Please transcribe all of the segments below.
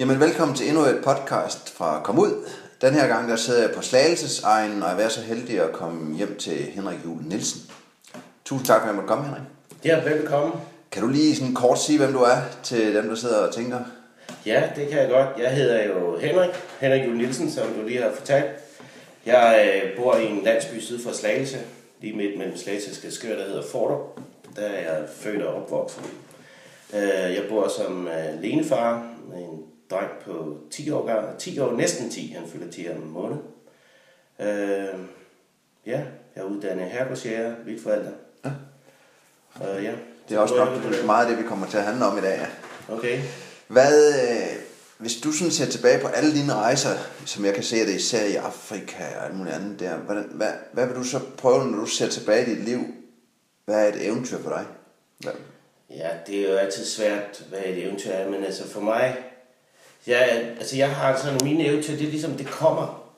Jamen velkommen til endnu et podcast fra Kom Ud. Den her gang der sidder jeg på Slagelses egen, og jeg er så heldig at komme hjem til Henrik Julen Nielsen. Tusind tak for at jeg måtte komme, Henrik. Ja, velkommen. Kan du lige sådan kort sige, hvem du er til dem, der sidder og tænker? Ja, det kan jeg godt. Jeg hedder jo Henrik, Henrik Julen Nielsen, som du lige har fortalt. Jeg øh, bor i en landsby syd for Slagelse, lige midt mellem Slagelse og der hedder Forder. Der er jeg født og opvokset. Øh, jeg bor som øh, lenefar med en dreng på 10 år, gammel- 10 år, næsten 10, han fylder 10 om en måned. Øh, ja, jeg er uddannet herregårdsjæger, vildforvalter. Ja. Og ja, Det er også så nok bor jeg- meget af det, vi kommer til at handle om i dag. Ja. Okay. Hvad, øh, hvis du sådan ser tilbage på alle dine rejser, som jeg kan se det især i Afrika og alt muligt andet der, hvordan, hvad, hvad vil du så prøve, når du ser tilbage i dit liv? Hvad er et eventyr for dig? Hvad, Ja, det er jo altid svært, hvad et eventyr er, men altså for mig, jeg, altså jeg har sådan, mine eventyr, det er ligesom, det kommer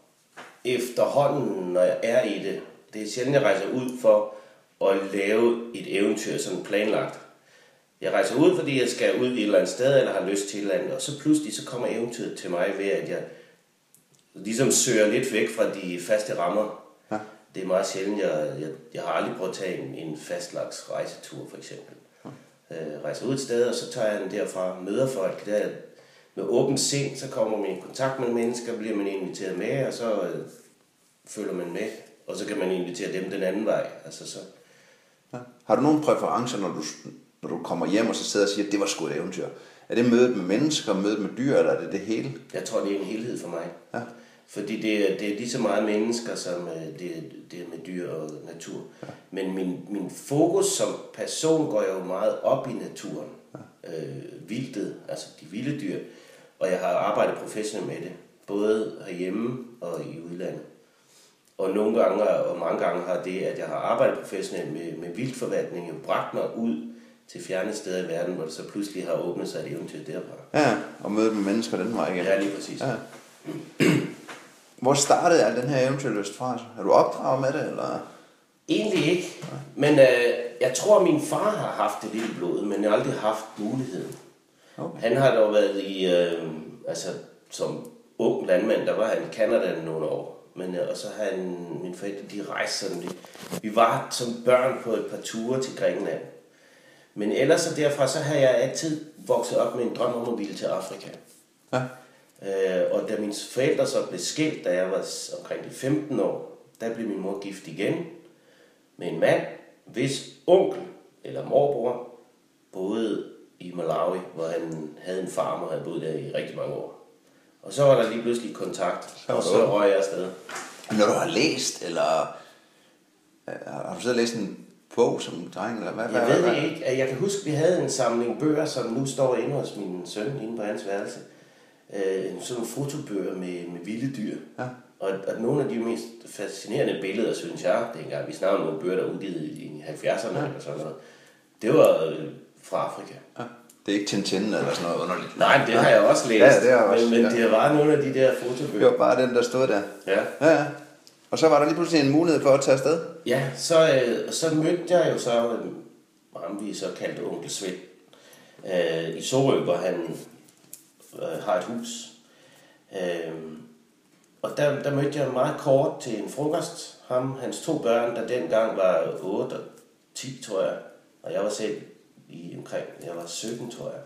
efterhånden, når jeg er i det. Det er sjældent, jeg rejser ud for at lave et eventyr sådan planlagt. Jeg rejser ud, fordi jeg skal ud i et eller andet sted, eller har lyst til et eller andet, og så pludselig så kommer eventyret til mig ved, at jeg ligesom søger lidt væk fra de faste rammer. Ja. Det er meget sjældent, jeg, jeg, jeg har aldrig prøvet at tage en, en fastlagt rejsetur, for eksempel. Øh, rejser ud et sted, og så tager jeg den derfra, møder folk der med åbent sind, så kommer man i kontakt med mennesker, bliver man inviteret med, og så øh, følger man med, og så kan man invitere dem den anden vej. Altså så, ja. Har du nogle præferencer, når du, når du kommer hjem og så sidder og siger, at det var sgu et eventyr? Er det mødet med mennesker, mødet med dyr, eller er det det hele? jeg tror, det er en helhed for mig. Ja. Fordi det er, det er lige så meget mennesker, som øh, det, er- det er med dyr og natur. Ja. Men min, min fokus som person går jo meget op i naturen. Ja. Øh, vildtet, altså de vilde dyr. Og jeg har arbejdet professionelt med det. Både herhjemme og i udlandet. Og nogle gange, og mange gange har det, at jeg har arbejdet professionelt med, med vildtforvaltning, jo bragt mig ud til fjerne steder i verden, hvor det så pludselig har åbnet sig et eventyr derfra. Ja, og mødet med mennesker den vej igen. Ja, lige præcis. Ja. Hvor startede al den her eventyrlyst fra? Er du opdraget med det, eller? Egentlig ikke. Men øh, jeg tror, min far har haft det lidt i blodet, men jeg har aldrig haft muligheden. Okay. Han har dog været i, øh, altså som ung landmand, der var han i Canada nogle år. Men, øh, og så har han, mine forældre, de rejste sådan lidt. Vi var som børn på et par ture til Grækenland. Men ellers så derfra, så har jeg altid vokset op med en drøm om at ville til Afrika. Ja. Øh, og da mine forældre så blev skilt, da jeg var omkring de 15 år, der blev min mor gift igen med en mand, hvis onkel eller morbror boede i Malawi, hvor han havde en farm og havde boet der i rigtig mange år. Og så var der lige pludselig kontakt, og så røg jeg afsted. Når du har læst, eller øh, har du så læst en bog som dreng, eller hvad? Jeg hvad, ved hvad? det ikke. Jeg kan huske, at vi havde en samling bøger, som nu står inde hos min søn, inde på hans værelse. Øh, sådan nogle fotobøger med, med vilde dyr. Ja. Og, og nogle af de mest fascinerende billeder, synes jeg, dengang vi snakkede om nogle bøger, der er udgivet i 70'erne ja. eller sådan noget, det var øh, fra Afrika. Ja. Det er ikke Tintin eller sådan noget underligt. Nej, det har jeg også læst. Ja, det har jeg også, Men, men ja. det var nogle af de der Det fotobøger. var bare den, der stod der. Ja. Ja, ja. Og så var der lige pludselig en mulighed for at tage afsted. Ja, så, øh, så mødte jeg jo så øh, ham, vi så kaldte onkel Svend, øh, i Sorø, hvor han øh, har et hus. Øh, og der, der mødte jeg meget kort til en frokost. Ham, hans to børn, der dengang var 8 og 10, tror jeg. Og jeg var selv i omkring, jeg var 17, tror jeg.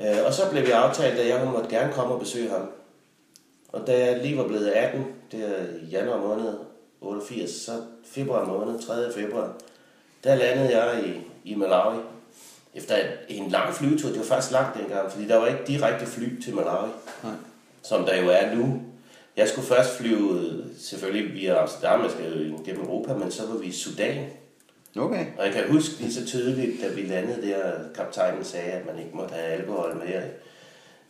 Øh, og så blev vi aftalt, at jeg måtte gerne komme og besøge ham. Og da jeg lige var blevet 18, det er i januar måned 88, så februar måned, 3. februar, der landede jeg i, i Malawi. Efter en, en lang flyvetur, det var faktisk langt dengang, fordi der var ikke direkte fly til Malawi, Nej. som der jo er nu. Jeg skulle først flyve selvfølgelig via Amsterdam, jeg skal jo gennem Europa, men så var vi i Sudan. Okay. Og jeg kan huske lige så tydeligt, da vi landede der, kaptajnen sagde, at man ikke måtte have alkohol med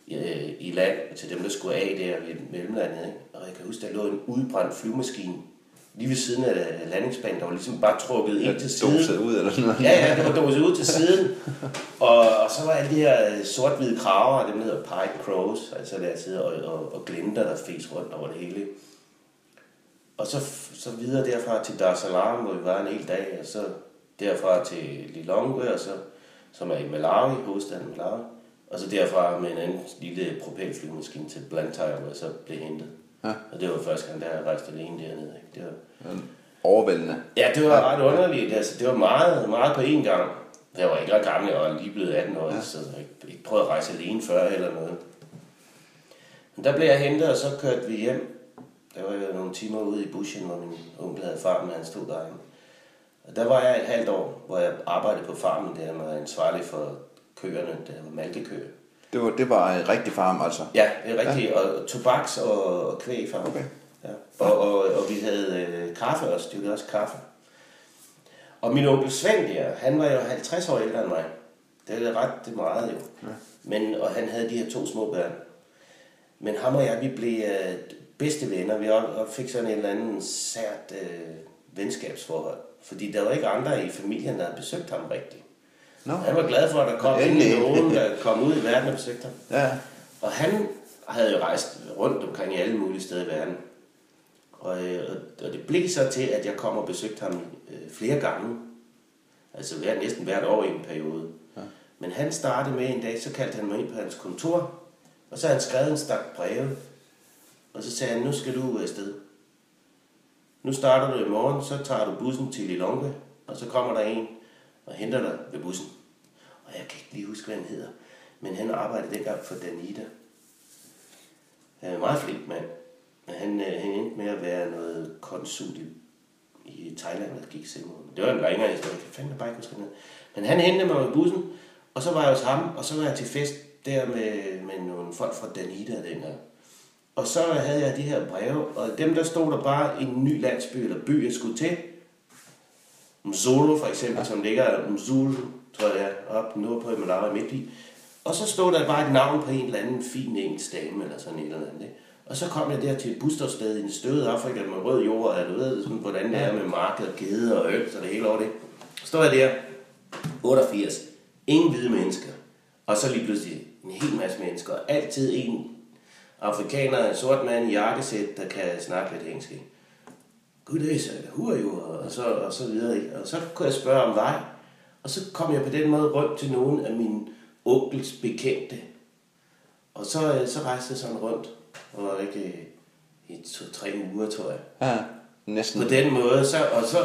i, i land til dem, der skulle af der ved mellemlandet. Ikke? Og jeg kan huske, der lå en udbrændt flyvemaskine lige ved siden af landingsbanen, der var ligesom bare trukket ind til siden. Doset ud eller sådan noget. Ja, ja, det var doset ud til siden. Og, og så var alle de her øh, sort-hvide kraver, dem der hedder pied crows, altså der sidder og, og, og glimter, der fes rundt over det hele. Og så, så videre derfra til Dar es Salaam, hvor vi var en hel dag, og så derfra til Lilongwe, og så, som er i Malawi, hovedstaden Malawi. Og så derfra med en anden lille propelflyvemaskine til Blantyre, hvor jeg så blev hentet. Ja. Og det var første gang, da jeg rejste alene dernede. Ikke? Det var, Overvældende. Ja, det var ret underligt. Altså, det var meget, meget på én gang. Jeg var ikke ret gammel, jeg var lige blevet 18 år, ja. så jeg ikke, prøvet at rejse alene før eller noget. Men der blev jeg hentet, og så kørte vi hjem. Der var jo nogle timer ude i bushen, hvor min onkel havde farmen, han stod derinde. Og der var jeg et halvt år, hvor jeg arbejdede på farmen der, var ansvarlig for køerne, der var malkekøer. Det var, det var en rigtig farm, altså. Ja, det er rigtigt. Ja. Og tobaks og, og kvægfarm. Okay. Ja. Og, og, og vi havde øh, kaffe også, var også kaffe. Og min onkel Svend der, han var jo 50 år ældre end mig. Det er ret det meget jo. Ja. Men, og han havde de her to små børn. Men ham og jeg, vi blev øh, bedste venner. Vi fik sådan en eller anden sært øh, venskabsforhold. Fordi der var ikke andre i familien, der havde besøgt ham rigtigt. Nå. Han var glad for, at der kom Endelig. nogen, der kom ud i verden og besøgte ham. Ja. Og han havde jo rejst rundt omkring i alle mulige steder i verden. Og, øh, og- og det blev så til, at jeg kom og besøgte ham øh, flere gange. Altså hver, næsten hvert år i en periode. Ja. Men han startede med en dag, så kaldte han mig ind på hans kontor. Og så havde han skrevet en stak breve. Og så sagde han, nu skal du afsted. Nu starter du i morgen, så tager du bussen til Lilonga, Og så kommer der en og henter dig ved bussen. Og jeg kan ikke lige huske, hvad han hedder. Men han arbejdede dengang for Danida. Han er en meget flink mand. Men han, øh, han endte med at være noget konsul i, i Thailand, der gik selvmord. Det var en længere historie. Jeg fandt bare ikke huske noget. Men han hentede mig med bussen, og så var jeg hos ham, og så var jeg til fest der med, med nogle folk fra Danida dengang. Og så havde jeg de her breve, og dem der stod der bare en ny landsby eller by, jeg skulle til. Mzulu for eksempel, ja. som ligger Mzulu, tror jeg, op nordpå i Malawi midt i. Og så stod der bare et navn på en eller anden fin engelsk dame, eller sådan et eller andet. Ikke? Og så kom jeg der til et busstofsted i en støvet Afrika med rød jord, og du ved, sådan, hvordan det er med marked og gede og øl, så det hele over det. Så står jeg der, 88, ingen hvide mennesker. Og så lige pludselig en hel masse mennesker, altid en afrikaner, en sort mand i jakkesæt, der kan snakke lidt engelsk. ikke? Goddag, så who are you? Og så, og så videre. Ikke? Og så kunne jeg spørge om vej. Og så kom jeg på den måde rundt til nogle af mine onkels bekendte. Og så, øh, så rejste jeg sådan rundt. Og ikke øh, i to-tre uger, tror jeg. Ja, næsten. På den måde. Så, og så,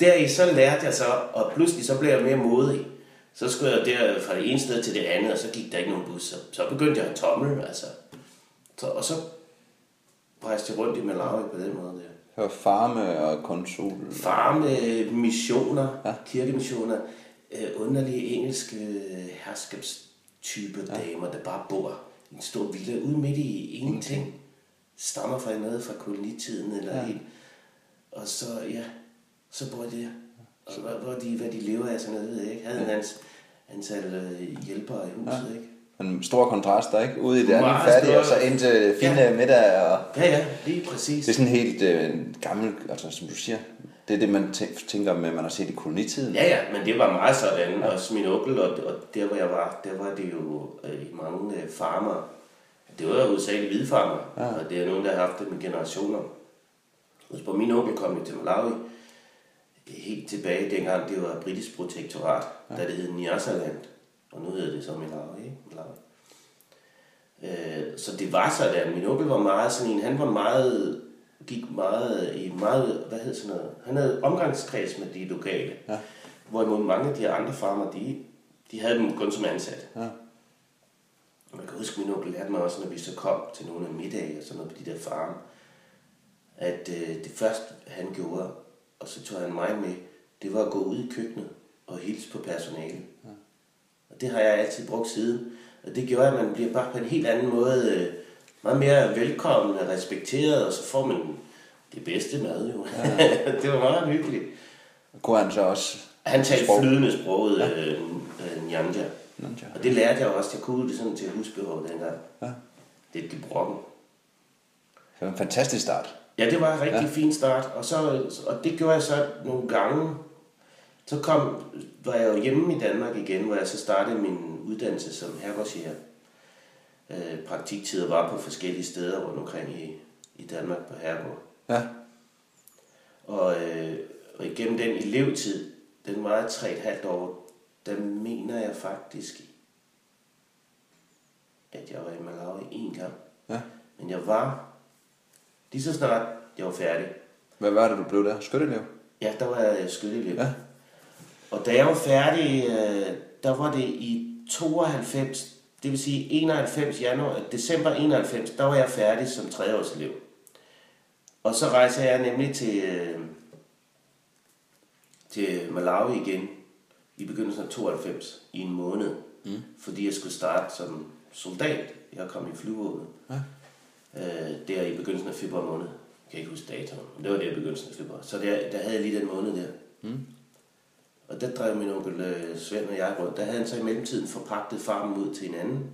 deri så lærte jeg så, og pludselig så blev jeg mere modig. Så skulle jeg der fra det ene sted til det andet, og så gik der ikke nogen bus. Så, så begyndte jeg at tommel, altså. Så, og så rejste jeg rundt i Malawi på den måde der var farme og konsul. farme, missioner, Ja. ja. kirkemissioner, øh, underlige engelske øh, herskabstyper ja. damer, der bare bor i en stor villa ude midt i ingenting. Stammer fra noget fra kolonitiden eller Ja. ja. helt. Og så, ja, så bor de der. Og hvor, hvor de, hvad de lever af, sådan noget, ved jeg ikke. Havde en hans antal øh, hjælpere i huset, ja. ikke? En stor kontrast der, ikke? Ude i det andet stor. og så ind til fine Ja. middag. Og Ja, ja, lige præcis. det er sådan helt øh, gammel, altså som du siger. Det er det, man tæ- tænker med, man har set i kolonitiden. Ja, ja, men det var meget sådan. Ja. Også min onkel, og, og der hvor jeg var, der var det jo øh, mange øh, farmer. Det var hovedsageligt hvide farmer, Ja. og det er nogen, der har haft det med generationer. Husk på, min onkel kom jo til Malawi helt tilbage dengang, det var britisk protektorat, ja. da det hed Nyasaland, og nu hedder det så Malawi, ikke? Malawi. Øh, så det var sådan, min onkel var meget sådan en, han var meget, gik meget i meget, hvad hedder sådan noget, han havde omgangskreds med de lokale. Ja. Hvorimod mange af de andre farmer, de, de havde dem kun som ansat. Ja. Og man kan huske, min onkel lærte mig også, når vi så kom til nogle af middage og sådan noget på de der farme, at øh, det første, han gjorde, og så tog han mig med, det var at gå ud i køkkenet og hilse på personalet. Ja. Det har jeg altid brugt siden. Og det gjorde, at man bliver bare på en helt anden måde øh, meget mere velkommen og respekteret, og så får man det bedste mad jo. Ja. det var meget hyggeligt. Kunne han så også... Han talte Sprog. flydende sproget øh, øh, Nyanja. Nyanja. Og det lærte jeg også. Jeg kunne det sådan til husbehov dengang. Ja. Det er det brokken. Det var en fantastisk start. Ja, det var en rigtig Ja. ja. fin start. Og, så, og det gjorde jeg så nogle gange. Så kom, var jeg jo hjemme i Danmark igen, hvor jeg så startede min uddannelse som herregårdsjæger. Øh, praktiktider var på forskellige steder rundt omkring i, i Danmark på herregård. Ja. Og, øh, og igennem den elevtid, den var tre et halvt år, der mener jeg faktisk at jeg var i Malawi en gang. Ja. Men jeg var, lige så snart jeg var færdig, Hvad var det, du blev der? Skytteelev? ja, der var jeg skytteelev. Ja. Og da jeg var færdig, øh, der var det i 92, det vil sige 91 januar, december 91, der var jeg færdig som tredjeårselev. Og så rejser jeg nemlig til, øh, til Malawi igen i begyndelsen af 92 i en måned. Mm. Fordi jeg skulle starte som soldat. Jeg kom i flyvåbnet. Ja. Øh, der i begyndelsen af februar måned. Jeg kan ikke huske datoen, men det var der i begyndelsen af februar. Så der, der havde jeg lige den måned der. Mm. Og der drev min onkel øh, Svend og jeg rundt. Der havde han så i mellemtiden forpagtet farmen ud til en anden.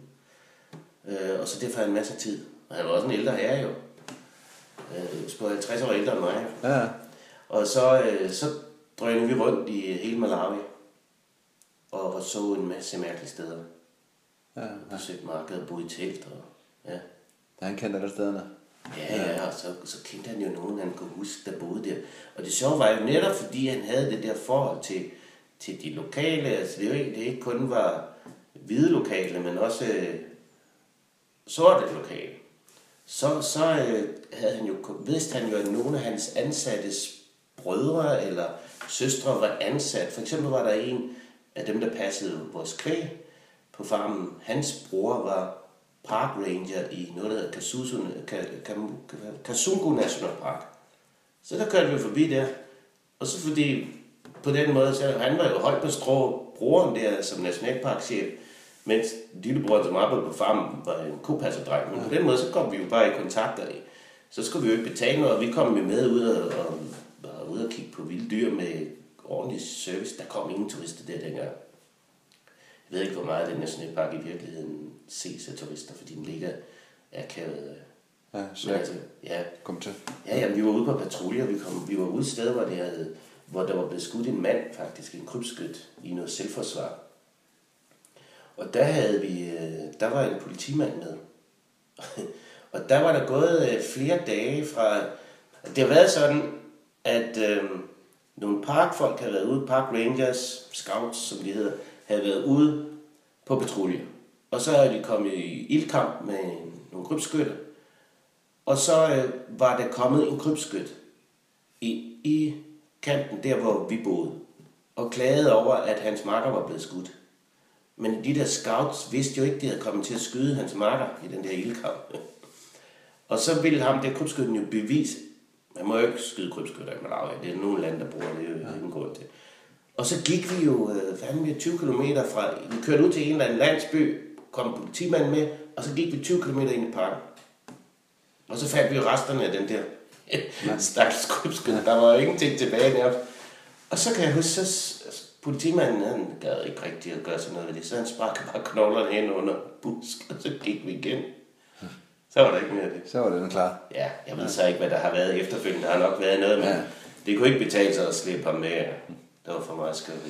Øh, og så det for en masse tid. Og han var også en ældre herre jo. Øh, på 50 år ældre end mig. Ja. Og så, øh, så drønede vi rundt i hele Malawi. Og, og så en masse mærkelige steder. Ja. Besøgte markedet, boede i telt. Og, ja. Han kendte alle stederne. Ja, ja, og så, så kendte han jo nogen, han kunne huske, der boede der. Og det sjove var jo netop, fordi han havde det der forhold til, til de lokale. Altså, det er jo egentlig det ikke kun var hvide lokale, men også øh, sorte lokale. Så, så øh, havde han jo, vidste han jo, at nogle af hans ansattes brødre eller søstre var ansat. For eksempel var der en af dem, der passede vores kvæg på farmen. Hans bror var park ranger i noget, der hedder Kasusu, Kasungu National Park. Så der kørte vi forbi der. Og så fordi på den måde, så han var jo højt på strå, broren der som nationalparkchef, mens lillebroren, som arbejdede på farmen, var en kopasserdreng. Men på den måde, så kom vi jo bare i kontakt, og så skulle vi jo ikke betale noget, og vi kom jo med ud og, og, og, ud og kigge på vilde dyr med ordentlig service. Der kom ingen turister der dengang. Jeg ved ikke, hvor meget den nationalpark i virkeligheden ses af turister, fordi den ligger akavet. Ja, så altså, ja, kom til. ja, jamen, vi var ude på patruljer, vi, kom, vi var ude et sted, hvor, det havde, hvor der var blevet skudt en mand, faktisk, en krybskyt, i noget selvforsvar. Og der havde vi, øh, der var en politimand med. og der var der gået øh, flere dage fra, det har været sådan, at øh, nogle parkfolk havde været ude, park rangers, scouts, som de hedder, havde været ude på patrulje. Og så havde de kommet i ildkamp med nogle krybskytter. Og så øh, var der kommet en krybskyt i, i kanten, der hvor vi boede, og klagede over, at hans marker var blevet skudt. Men de der scouts vidste jo ikke, at de havde kommet til at skyde hans marker i den der ildkamp. og så ville ham, der krybskytten jo bevise, man må jo ikke skyde krybskytter i Malawi, det er nogle lande, der bruger det, det er ingen grund til. Og så gik vi jo fandme 20 km fra, vi kørte ud til en eller anden landsby, kom politimanden med, og så gik vi 20 km ind i parken. Og så fandt vi jo resterne af den der stakkels krybskyt. Der var jo ingenting tilbage nærmest. Og så kan jeg huske, så politimanden, han gad ikke rigtig at gøre sådan noget ved det, så han sparkede bare knoglerne hen under busk, og så gik vi igen. Så var der ikke mere af det. Så var den klar. Ja, jeg ved så ikke, hvad der har været efterfølgende. Der har nok været noget, men Ja. det kunne ikke betale sig at slippe ham med. Det var for meget skrevet.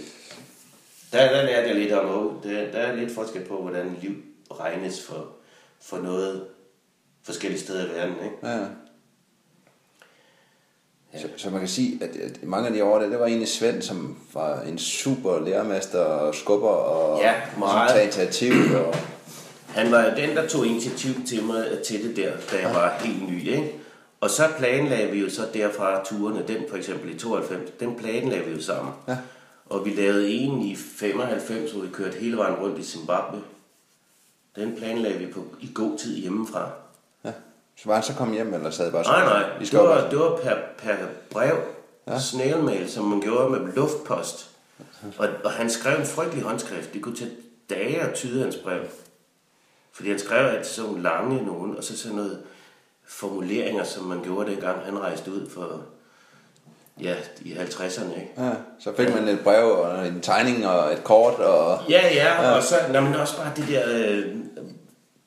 Der, der lærte jeg lidt om, der, der er lidt forskel på, hvordan liv regnes for, for noget forskellige steder i verden. Ikke? Ja. Så, så man kan sige, at, at mange af de år, der, det var egentlig Svend, som var en super lærermester og skubber og Ja, meget. tager initiativ. Og, Han var den, der tog initiativ til mig til det der, da jeg var helt ny. Ikke? Og så planlagde vi jo så derfra turene, den for eksempel i 92, den planlagde vi jo sammen. Ja. Og vi lavede en i 95, hvor vi kørte hele vejen rundt i Zimbabwe. Den planlagde vi på, i god tid hjemmefra. Så var han så kommet hjem, eller sad bare så? Nej, nej, I det var, det var per, per brev, ja. snailmail, som man gjorde med luftpost. Og, og han skrev en frygtelig håndskrift. Det kunne tage dage at tyde hans brev. Fordi han skrev altid sådan nogle lange nogen, og så sådan noget formuleringer, som man gjorde dengang han rejste ud for, ja, i 50'erne, ikke? Ja, så fik man et brev og en tegning og et kort og... Ja, ja, ja. og så, nå, men også bare det der, øh,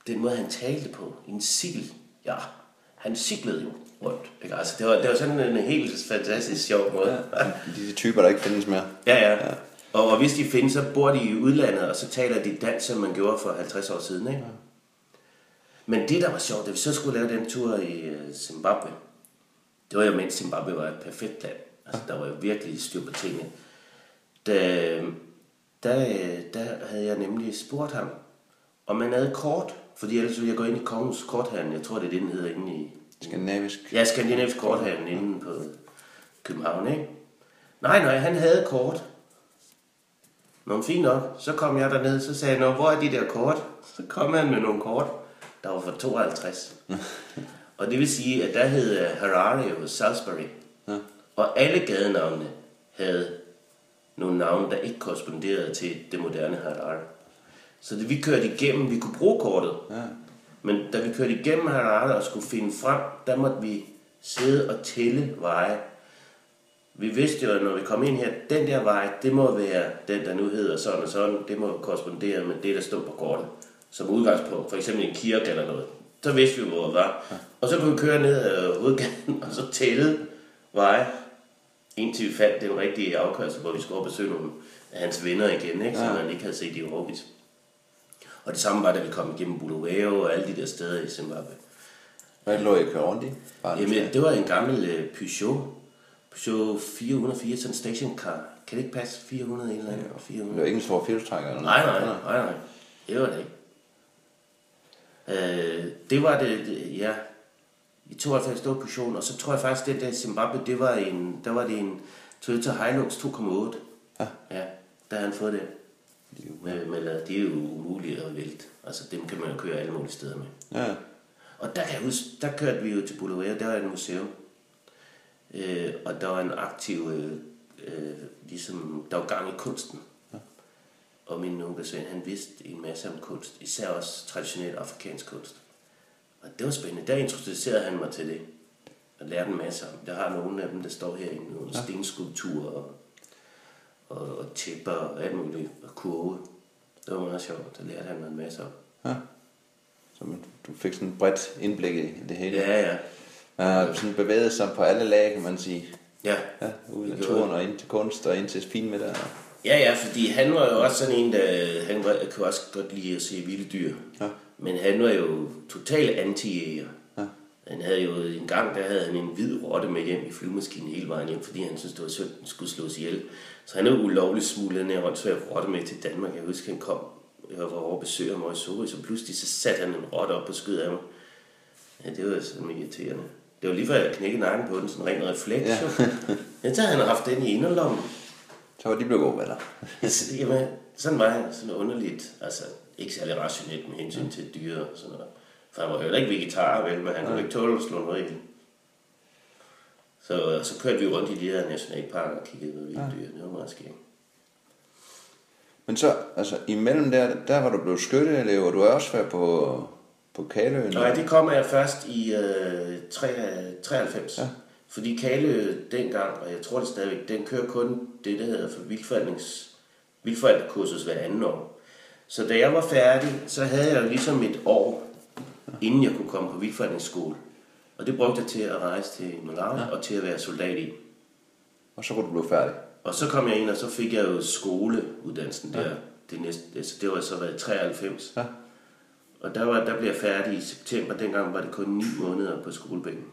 den måde han talte på, en sigel, ja, han siglede jo rundt, ikke? Altså, det var, det var sådan en helt fantastisk sjov måde. Ja, De, typer, der ikke findes mere. ja. ja. Og, og hvis de findes, så bor de i udlandet, og så taler de dansk, som man gjorde for 50 år siden, ikke? Men det, der var sjovt, da vi så skulle lave den tur i øh, Zimbabwe, det var jo mens Zimbabwe var et perfekt land. Altså, der var jo virkelig styr på tingene. Da, der, der havde jeg nemlig spurgt ham, om man havde kort fordi ellers ville jeg gå ind i Kongens Korthandel. Jeg tror, det er det, den hedder inde i... Skandinavisk. Ja, Skandinavisk Korthandel inde på København, ikke? Nej, nej, han havde kort. Nå, fint nok. Så kom jeg derned, så sagde jeg, hvor er de der kort? Så kom han med nogle kort, der var fra 52. og det vil sige, at der hed øh, Harare og Salisbury. Ja. Og alle gadenavnene havde nogle navne, der ikke korresponderede til det moderne Harare. Så det, vi kørte igennem, vi kunne bruge kortet, Ja. men da vi kørte igennem Harare og skulle finde frem, der måtte vi sidde og tælle veje. Vi vidste jo, at når vi kom ind her, den der vej, det må være den, der nu hedder sådan og sådan. Det må korrespondere med det, der stod på kortet. Som udgangspunkt, for eksempel en kirke eller noget. Så vidste vi, hvor det var. Og så kunne vi køre ned ad hovedgaden og så tælle veje, indtil vi fandt den rigtige afkørsel, hvor vi skulle op og besøge nogle af hans venner igen, ikke? som Ja. han ikke havde set i Orbis. Og det samme var, da vi kom igennem Bulawayo og alle de der steder i Zimbabwe. Hvad lå I køre rundt i? Jamen, det var en gammel øh, Peugeot. Peugeot 404, sådan en stationcar. Kan det ikke passe? 400 eller andet? det 400. var ikke en stor filtrækker eller Nej, noget? nej, nej, nej. Det var det ikke. Øh, det var det, det, ja. I 92 stod Peugeot, og så tror jeg faktisk, det der Zimbabwe, det var en, der var det en Toyota Hilux 2,8. Ja. Ja, der har han fået det. Med, med, lad- det er jo umuligt at vælte. Altså, dem kan man jo køre alle mulige steder med. Ja. Og der kan jeg huske, der kørte vi jo til Bulawayo, der var et museum. Øh, og der var en aktiv, øh, øh, ligesom, der var gang i kunsten. Og min onkel Svend, han vidste en masse om kunst, især også traditionel afrikansk kunst. Og det var spændende. Der introducerede han mig til det. Og lærte en masse om. Der har nogle af dem, der står herinde. Nogle ja. stenskulpturer og, og, og tæpper og alt muligt. Og kurve. Det var meget sjovt. Der lærte han mig en masse om. ja. Så man- du fik sådan et bredt indblik i det hele. Ja, ja. Man har sådan bevæget sig på alle lag, kan man sige. Ja, Ja, ud i Det naturen og ind til kunst og ind til finmiddag. Ja, ja, fordi han var jo også sådan en, der han var, kunne også godt lide at se vilde dyr. Ja. Men han var jo totalt anti-jæger. Ja. Han havde jo en gang, der havde han en hvid rotte med hjem i flyvemaskinen hele vejen hjem, fordi han syntes, det var synd, den skulle slås ihjel. Så han er jo ulovligt smuglet den her åndssvær rotte med til Danmark. Jeg husker, han kom, jeg var over ham over i Sorø, så pludselig så satte han en rotte op på skødet af mig. Ja, det var sådan irriterende. Det var lige før, jeg knækkede nakken på den, sådan en ren refleks. Ja. Ja. så havde han haft den i inderlommen. Så var de blevet gode venner. Jamen, sådan var han sådan underligt, altså ikke særlig rationelt med hensyn til dyr og sådan noget. For han var heller ikke vegetar, vel, men han kunne ikke tåle at slå noget ihjel. Så, så kørte vi rundt i de her nationalparker og kiggede på vilde dyr. Det var meget skægt. Men så, altså imellem der, der var du blevet skytteelev, og du har også været på, på Kaløen. Nej, det kommer jeg først i øh, 3, 93. Ja. Fordi Kalø dengang, og jeg tror det stadigvæk, den kører kun det, der hedder for vildforældnings, vildforældrekursus hver anden år. Så da jeg var færdig, så havde jeg jo ligesom et år, inden jeg kunne komme på vildforældringsskole. Og det brugte jeg til at rejse til Malawi ja. og til at være soldat i. Og så kunne du blive færdig. Og så kom jeg ind, og så fik jeg jo skoleuddannelsen der. Det, næste, altså det var så været i 93. Ja. Og der, var, der blev jeg færdig i september. Dengang var det kun 9 måneder på skolebænken.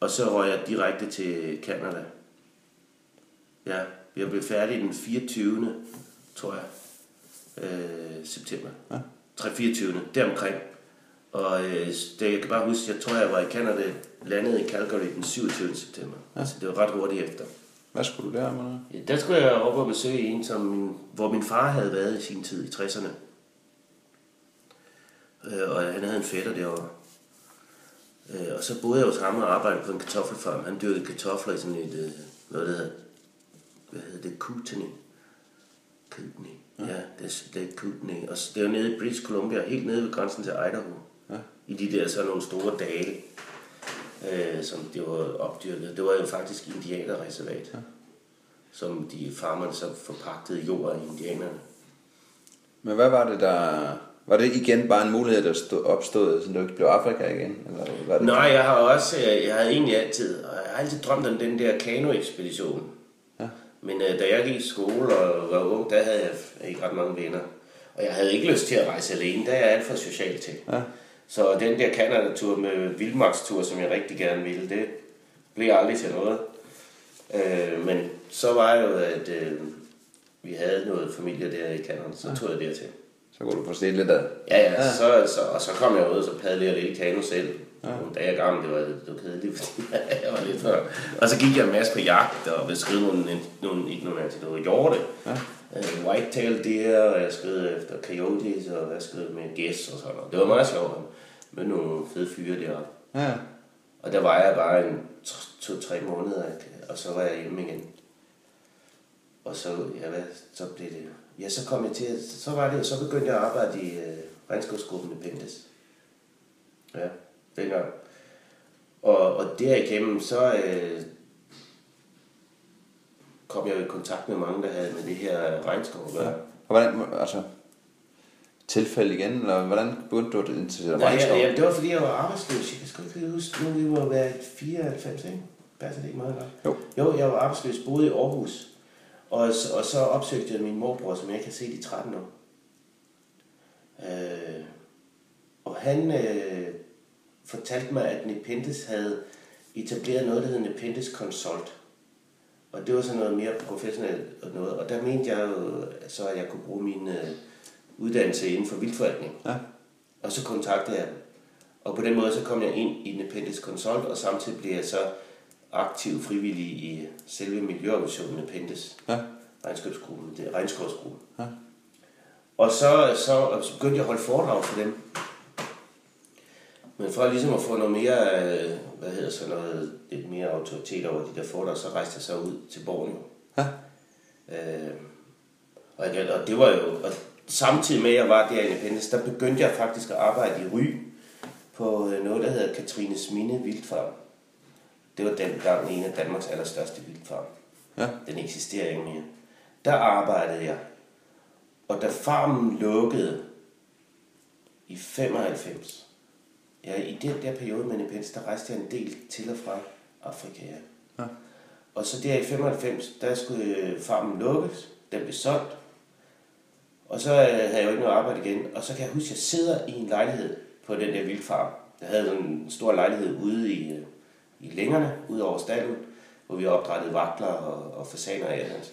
Og så røg jeg direkte til Canada. Ja, jeg blev færdig den 24. tror jeg, øh, september. Ja. 3-24. deromkring. Og øh, det, jeg kan bare huske, jeg tror, jeg var i Canada, landede i Calgary den 27. september. Ja. Altså, det var ret hurtigt efter. Hvad skulle du der med? Ja, der skulle jeg op og besøge en, som hvor min far havde været i sin tid i 60'erne. Øh, og han havde en fætter derovre. Øh, og så boede jeg hos ham og arbejdede på en kartoffelfarm. Han dyrkede kartofler i sådan et, øh, noget der hedder, hvad hedder det, Kootenay. Kootenay. Ja, det er, det er Kootenay. Og så- det er jo nede i British Columbia, helt nede ved grænsen til Idaho. Ja. I de der sådan nogle store dale, øh, som det var opdyrket. Det var jo faktisk indianerreservat. Ja. Som de farmerne så forpagtede jord af indianerne. Men hvad var det, der... Var det igen bare en mulighed, der stod, opstod, så du ikke blev Afrika igen? Eller var det Nej, jeg har også, jeg, jeg havde egentlig altid, jeg har altid drømt om den der kanoekspedition. Men øh, da jeg gik i skole og var ung, der havde jeg ikke ret mange venner. Og jeg havde ikke lyst til at rejse alene, der er jeg alt for social til. Ja. Så den der Canada-tur med vildmarkstur, som jeg rigtig gerne ville, det blev aldrig til noget. Øh, men så var jo, at øh, vi havde noget familie der i Canada, så tog jeg dertil. Så kunne du få set lidt af Ja, ja, ja. Så, så, og så kom jeg ud, og så padlede jeg lidt i kano selv. Ja. Nogle dage gammel, det var, det var kedeligt, fordi jeg var lidt før. Og så gik jeg en masse på jagt, og beskrev nogle, nogle, ikke nogle til noget hjorte. Ja. Uh, whitetail deer, og jeg skrev efter coyotes, og jeg skrev med gæs og sådan noget. Det var meget sjovt med nogle fede fyre deroppe. Ja. Og der var jeg bare en to-tre måneder, og så var jeg hjemme igen. Og så, ja, hvad, så blev det, ja, så kom jeg til, så var det, så begyndte jeg at arbejde i uh, regnskabsgruppen i Pentes. Ja, dengang. Og, og derigennem, så uh, kom jeg i kontakt med mange, der havde med det her regnskab at gøre. Ja. Og hvordan, altså, tilfælde igen, eller hvordan begyndte du at interessere dig Nej, ja, ja, det var fordi, jeg var arbejdsløs. Jeg kan sgu ikke huske, nu vi var været 94, ikke? Passer det ikke meget godt? Jo. Jo, jeg var arbejdsløs, boede i Aarhus. Og, og så opsøgte jeg min morbror, som jeg har set i 13 år. Øh, og han øh, fortalte mig, at Nepenthes havde etableret noget, der hed Nepenthes Consult. Og det var sådan noget mere professionelt og noget. Og der mente jeg jo så, at jeg kunne bruge min øh, uddannelse inden for vildforvaltning. Ja. Og så kontaktede jeg dem. Og på den måde så kom jeg ind i Nepenthes Consult, og samtidig blev jeg så aktiv frivillig i selve miljøorganisationen Nepenthes. Ja. Regnskabsgruppen, det er regnskabsgruppen. Ja. Og så, så, så begyndte jeg at holde foredrag for dem. Men for ligesom at få noget mere, øh, hvad hedder så noget, lidt mere autoritet over de der foredrag, så rejste jeg så ud til Borneo. Ja. Øh, og, jeg, og det var jo, og samtidig med at jeg var der i Independence, der begyndte jeg faktisk at arbejde i Ry på øh, noget, der hedder Katrines Mine Vildfarm. Det var dengang en af Danmarks allerstørste vildfarm. Ja. Den eksisterer ikke mere. Der arbejdede jeg. Og da farmen lukkede i 95, ja, i den der periode med Independence, der rejste jeg en del til og fra Afrika. Ja. ja. Og så der i 95, der skulle farmen lukkes. Den blev solgt. Og så øh, havde jeg jo ikke noget arbejde igen. Og så kan jeg huske, at jeg sidder i en lejlighed på den der vildfarm. Jeg havde en stor lejlighed ude i, øh, i længerne, ude over stallen, hvor vi opdrættede vakler og, og fasaner af. Altså.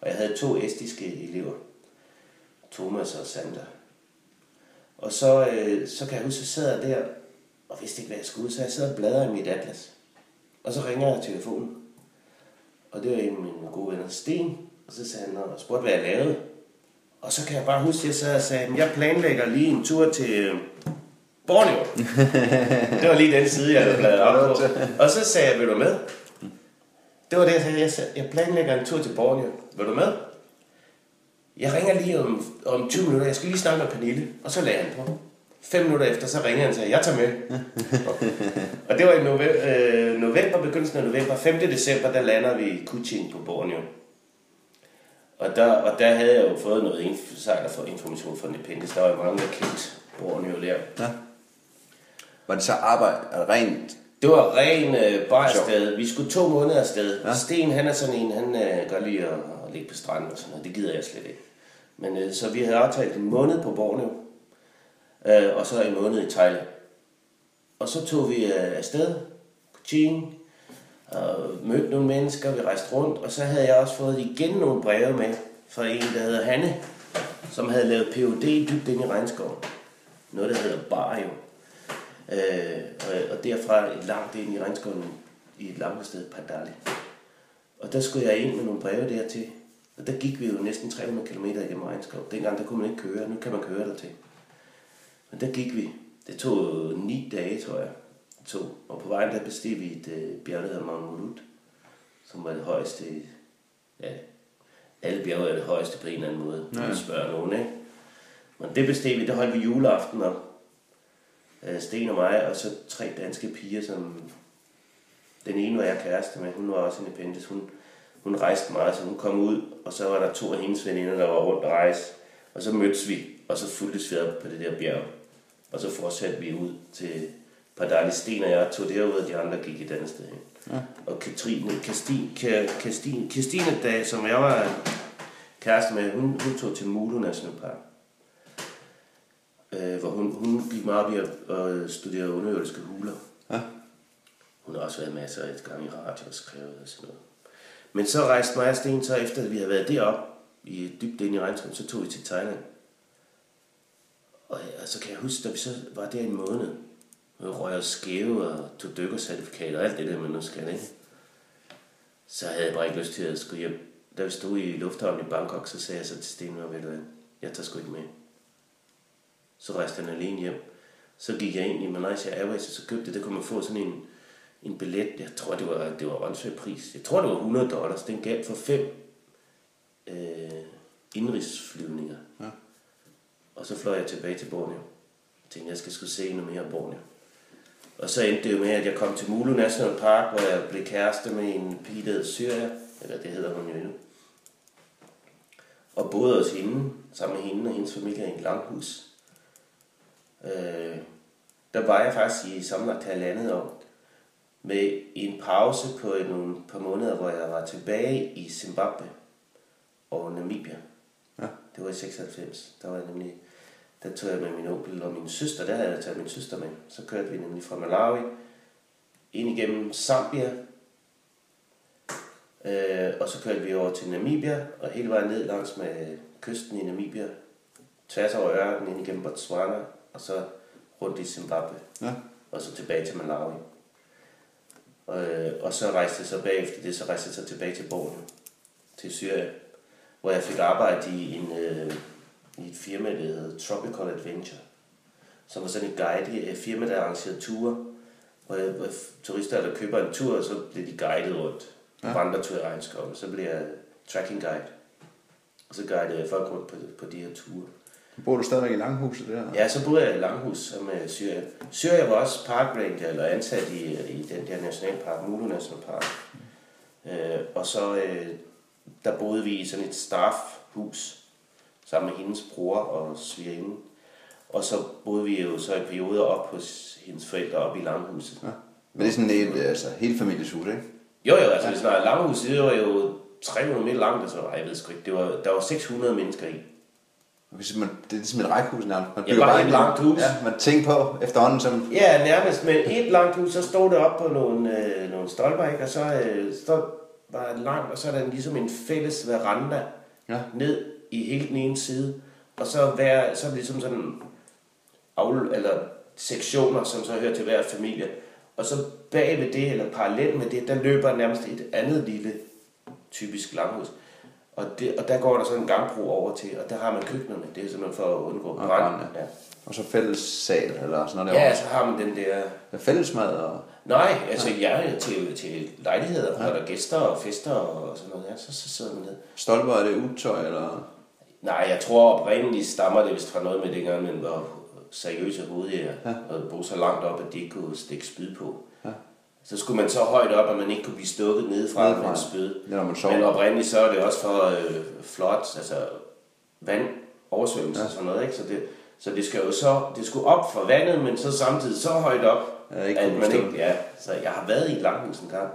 Og jeg havde to estiske elever. Thomas og Sander. Og så, øh, så kan jeg huske, jeg sad der og vidste ikke, hvad jeg skulle. Så jeg sad og bladrede i mit atlas. Og så ringer jeg telefonen. Og det var en af mine gode venner, Sten. Og så sagde han og spurgte, hvad jeg lavede. Og så kan jeg bare huske, at jeg sad og sagde, at jeg planlægger lige en tur til øh, Borneo. det var lige den side, jeg havde bladet op på. Og så sagde jeg, vil du med? Det var det, jeg sagde. Jeg planlægger en tur til Borneo. Vil du med? Jeg ringer lige om, om 20 minutter. Jeg skal lige snakke med Pernille. Og så lagde han på. Fem minutter efter, så ringer han og sagde, jeg tager med. og det var i november, øh, november, begyndelsen af november. 5. december, der lander vi i Kuching på Borneo. Og der, og der havde jeg jo fået noget insider for information fra Independence. Der var jo mange, der kendte Borneo der. Ja. Var det så arbejde rent? Det var ren øh, bare afsted. Vi skulle to måneder afsted. Ja. Sten, han er sådan en, han øh, gør lige at ligge på stranden og sådan noget. Det gider jeg slet ikke. Men øh, så vi havde aftalt en måned på Borneo. Øh, og så en måned i Thailand. Og så tog vi øh, afsted. Kuching, og mødte nogle mennesker, vi rejste rundt, og så havde jeg også fået igen nogle breve med fra en, der hedder Hanne, som havde lavet PUD dybt ind i regnskoven. Noget, der hedder Barjo. Øh, og, og derfra et langt ind i regnskoven i et langt sted, Padali. Og der skulle jeg ind med nogle breve dertil. Og der gik vi jo næsten 300 km igennem regnskov. Dengang der kunne man ikke køre, nu kan man køre der til. Men der gik vi. Det tog ni dage, tror jeg to. Og på vejen der besteg vi et øh, bjerg, der hedder Mount Mulut, som var det højeste, ja, alle bjerge er det højeste på en eller anden måde, ja. spørger nogen, ikke? Men det besteg vi, der holdt vi juleaften op. Øh, Sten og mig, og så tre danske piger, som den ene var jeg kæreste med, hun var også en appendis. Hun, hun rejste meget, så hun kom ud, og så var der to af hendes veninder, der var rundt og rejse. Og så mødtes vi, og så fulgtes vi op på det der bjerg. Og så fortsatte vi ud til dejlige Sten og jeg tog derud, og de andre gik et andet sted hen. Ja. Og Katrine, Kastine, Kastine, Kastine da, som jeg var kæreste med, hun, hun tog til Mulu National Park. Øh, hvor hun, hun gik meget op i at, at studere underjordiske huler. Ja. Hun har også været masser af et gang i radio og skrevet og sådan noget. Men så rejste mig og Sten, så efter at vi havde været derop i dybt ind i regnskoven, så tog vi til Thailand. Og, og så kan jeg huske, at vi så var der en måned, og røg og skæve og tog dykkercertifikat og alt det der, man nu skal, ikke? Så havde jeg bare ikke lyst til at skulle hjem. Da vi stod i lufthavnen i Bangkok, så sagde jeg så til Sten, ved du hvad, jeg tager sgu ikke med. Så rejste han alene hjem. Så gik jeg ind i Malaysia Airways, og så købte det. Der kunne man få sådan en, en billet. Jeg tror, det var, det var pris. Jeg tror, det var 100 dollars. Den gav for fem øh, indrigsflyvninger. Ja. Og så fløj jeg tilbage til Borneo. Jeg tænkte, jeg skal sgu se noget mere Borneo. Og så endte det jo med, at jeg kom til Mulu National Park, hvor jeg blev kæreste med en pige, der hed Syria. Eller det hedder hun jo endnu. Og boede hos hende, sammen med hende og hendes familie i et langhus. Øh, der var jeg faktisk i sammenlagt halvandet år med en pause på nogle par måneder, hvor jeg var tilbage i Zimbabwe og Namibia. Ja. Det var i 96. Der var jeg nemlig, der tog jeg med min onkel og min søster, der havde jeg taget min søster med. Så kørte vi nemlig fra Malawi ind igennem Zambia, øh, og så kørte vi over til Namibia, og hele vejen ned langs med kysten i Namibia, tværs over ørkenen ind igennem Botswana, og så rundt i Zimbabwe, Ja. og så tilbage til Malawi. Og, øh, og så rejste jeg så bagefter det, så rejste jeg så tilbage til Borneo, til Syrien, hvor jeg fik arbejde i, en, øh, i et firma, der hedder Tropical Adventure, som var sådan et guide, et firma, der arrangerede ture, hvor, jeg, hvor turister, der køber en tur, så bliver de guidet rundt ja. vandretur i regnskoven. Så bliver jeg tracking guide. Og så guidede jeg folk rundt på, på de her ture. Bor du stadigvæk i Langhuset der? Ja, så boede jeg i Langhus som med Syrien. Syrien var også park ranger, eller ansat i, i den der nationalpark, Mulu Nationalpark. Øh, og så øh, der boede vi i sådan et staffhus sammen med hendes bror og svigerinde. Og så boede vi jo så i perioder op hos hendes forældre op i Langhuset. Ja. Men det er sådan et altså, helt familieshus, ikke? Jo, jo, altså hvis der er Langhuset, det var jo 300 meter langt, altså, jeg ved sgu ikke, det var, der var 600 mennesker i. Hvis man, det er ligesom et rækkehus nærmest. Man Ja, bare et en- langt hus. Ja, man tænker på efterhånden som... Ja, nærmest med et langt hus, så stod det op på nogle, øh, nogle stolper, ikke? og så øh, står bare langt, og så er der ligesom en fælles veranda Ja. ned i hele den ene side, og så, hver, så er det ligesom sådan avl, eller sektioner, som så hører til hver familie. Og så bag ved det, eller parallelt med det, der løber nærmest et andet lille, typisk langhus. Og, det, og der går der så en gangbro over til, og der har man køkkenerne. Det er simpelthen for at undgå Og brand. brand, Ja. Og så fælles sal, eller sådan noget ja, så har man den der Ja. Fællesmad og... Nej, altså jeg er til, til lejligheder, hvor der er gæster og fester og sådan noget. Ja, så, så sidder man ned. Stolper, er det utøj, eller... Nej, jeg tror oprindeligt stammer det vist fra noget med dengang, man var seriøse hovedjæger. Ja. Og bo så langt op, at de ikke kunne stikke spyd på. Ja. Så skulle man så højt op, at man ikke kunne blive stukket nedefra med en spyd. Er, når man sover. Men oprindeligt så er det også for øh, flot, altså vand, oversvømmelse Ja. og sådan noget. Ikke? Så, det, så det skal jo så, det skulle op for vandet, men så samtidig så højt op, Ja, ikke at man ikke, ja, så jeg har været i et langhus en gang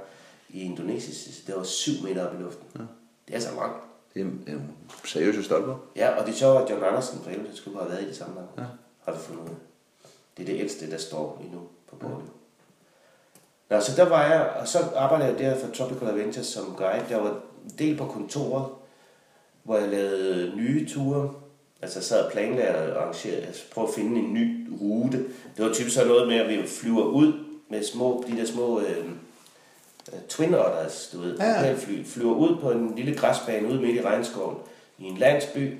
i Indonesien, det var syv meter op i luften. Ja. Det er så langt. Det er, er seriøse stolper. Ja, og det er sjovt, at John Andersen fra Elved skulle have været i det samme langhus. Ja. Har vi fundet ud af. Det er det ældste, der står endnu på Borneo. Nå, så der var jeg, og så arbejdede jeg der for Tropical Adventures som guide. Der var en del på kontoret, hvor jeg lavede nye ture. Altså sad og planlagde og arrangerede, altså prøve at finde en ny rute. Det var typisk sådan noget med, at vi flyver ud med små, de der små øh, twin otters, du ved. Ja. Fly, flyver ud på en lille græsbane ude midt i regnskoven i en landsby,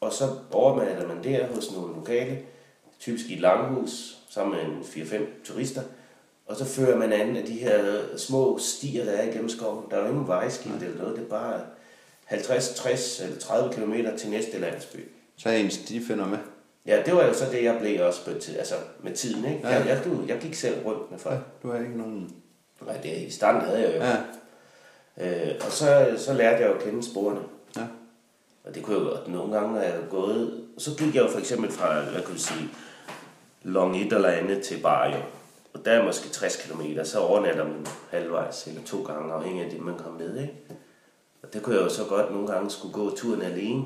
og så overmander man der hos nogle lokale, typisk i et langhus, sammen med en 4-5 turister, og så fører man an af de her små stier, der er igennem skoven. Der er jo ingen vejskilt eller noget, det er bare 50, 60 eller 30 km til næste landsby. Så er en stifinder med. Ja, det var jo så det, jeg blev også på altså med tiden, ikke? Ja. Jeg, jeg, du, jeg gik selv rundt med folk. Ja, du har ikke nogen... Nej, det, i starten havde jeg jo. Ja, Øh, og så, så lærte jeg jo at kende sporene. ja. Og det kunne jeg godt. Nogle gange er jeg gået... Så gik jeg jo for eksempel fra, hvad kunne jeg sige, Long et eller andet til Barrio. Og der er måske 60 km, så overnatter man halvvejs eller to gange, afhængig af det, man kommer med. Ikke? Og det kunne jeg jo så godt nogle gange skulle gå turen alene,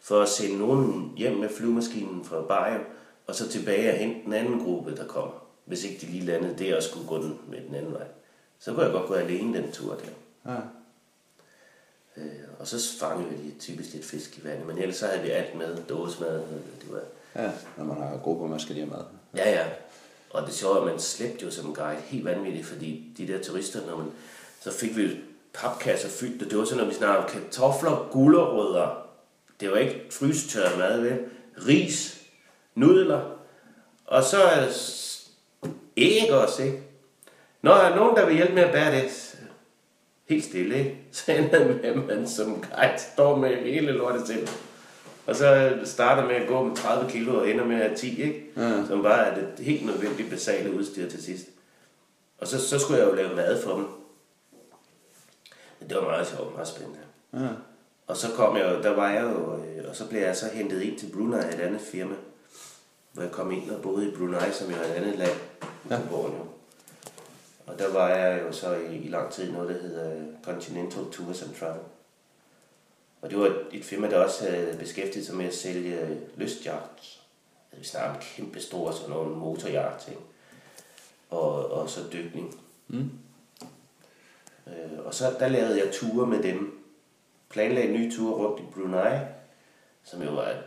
for at sende nogen hjem med flyvemaskinen fra Barrio, og så tilbage og hente den anden gruppe, der kommer. Hvis ikke de lige landede der og skulle gå den med den anden vej. Så kunne jeg godt gå alene den tur der. ja. Øh, og så fangede vi typisk lidt fisk i vandet, men ellers så havde vi alt med, dåsemad, det var Ja, når man har grupper, man skal lige have mad. Ja, ja. Og det sjove er, at man slæbte jo som guide helt vanvittigt, fordi de der turister, når man, så fik vi papkasser fyldt, og det var sådan, når vi snakkede kartofler, gulerødder, det var ikke frystørret mad, vel? Ris, nudler, og så er æg også, ikke? Når der er nogen, der vil hjælpe med at bære det, helt stille, ikke? Så ender man, man som guide står med hele lortet til. Og så starter med at gå med 30 kilo og ender med at have 10, ikke? Ja. Som bare er det helt nødvendige basale udstyr til sidst. Og så, så skulle jeg jo lave mad for dem. Det var meget sjovt, meget spændende. Ja. Og så kom jeg der var jeg jo, øh, og så blev jeg så hentet ind til Brunei et andet firma. Hvor jeg kom ind og boede i Brunei, som jo er et andet land Ja. Borneo. Og der var jeg jo så i, i lang tid noget, der hedder Continental Tours and Travel. Og det var et, firma, der også havde beskæftiget sig med at sælge lystyachts. Altså, vi snakker om kæmpe store, sådan nogle motoryachts, ikke? Og, og så dykning. Mm. Øh, og så der lavede jeg ture med dem. Planlagde nye ture rundt i Brunei, som jo var et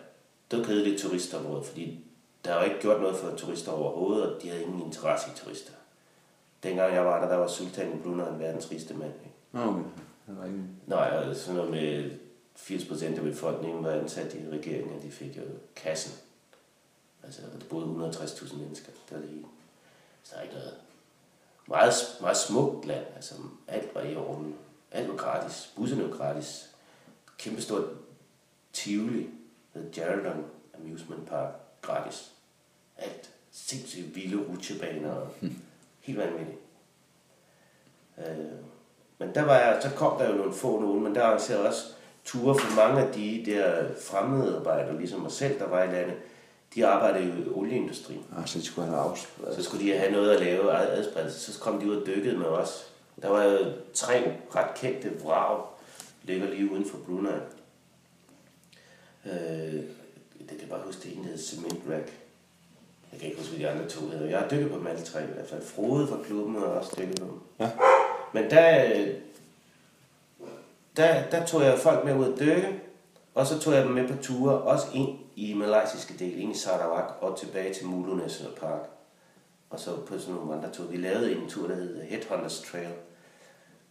dødkedeligt turistområde, fordi der var ikke gjort noget for turister overhovedet, og de havde ingen interesse i turister. Dengang jeg var der, der var sultan i Brunei en verdens rigeste mand. Ikke? Okay. Det var ikke... Nej, og sådan noget med 80% af befolkningen var ansat i regeringen, og de fik jo kassen. Altså, der boede 160.000 mennesker. Det var det hele. Så der er ikke noget. Meget, meget smukt land. Altså, alt var i orden. Alt var gratis. Busserne var gratis. Kæmpe stort Tivoli. The Geraldton Amusement Park. Gratis. Alt. Sindssygt vilde rutsjebaner. og Helt vanvittigt. Øh, men der var jeg, så kom der jo nogle få nogen, men der arrangerede også ture for mange af de der fremmede arbejdere, ligesom mig selv, der var i landet. De arbejdede jo i olieindustrien. Ah, så de skulle have afs... Så skulle de have noget at lave ad- adspredelse. Så kom de ud og dykkede med os. Der var jo tre ret kendte vrag, ligger lige uden for Brunei. Øh, det kan jeg bare huske, det ene hed Cement Rack. Jeg kan ikke huske, hvad de andre to hedder. Jeg har dykket på dem alle tre i hvert fald. Frode fra klubben har også dykket på dem. Ja. Men der, der, der tog jeg folk med ud at dykke, og så tog jeg dem med på ture, også ind i malaysiske del, ind i Sarawak og tilbage til Mulu National Park. Og så på sådan nogle vandreture. Vi lavede en tur, der hed Headhunters Trail,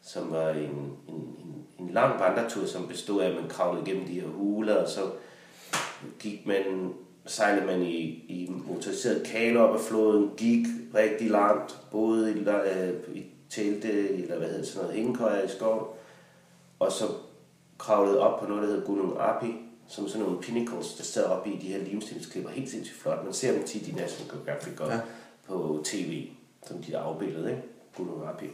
som var en, en, en, en lang vandretur, som bestod af, at man kravlede gennem de her huler, og så gik man, sejlede man i, i motoriseret kano op ad floden, gik rigtig langt, boede i, øh, i telte, eller hvad hedder det, sådan noget, hængekøjer i skov, og så kravlede op på noget, der hedder Gunung Api, som sådan nogle pinnacles, der står oppe i de her limstensklipper. Helt sindssygt flot. Man ser dem tit i National Geographic og Ja. ja. på tv, som de er afbildet, ikke? Gunung Api.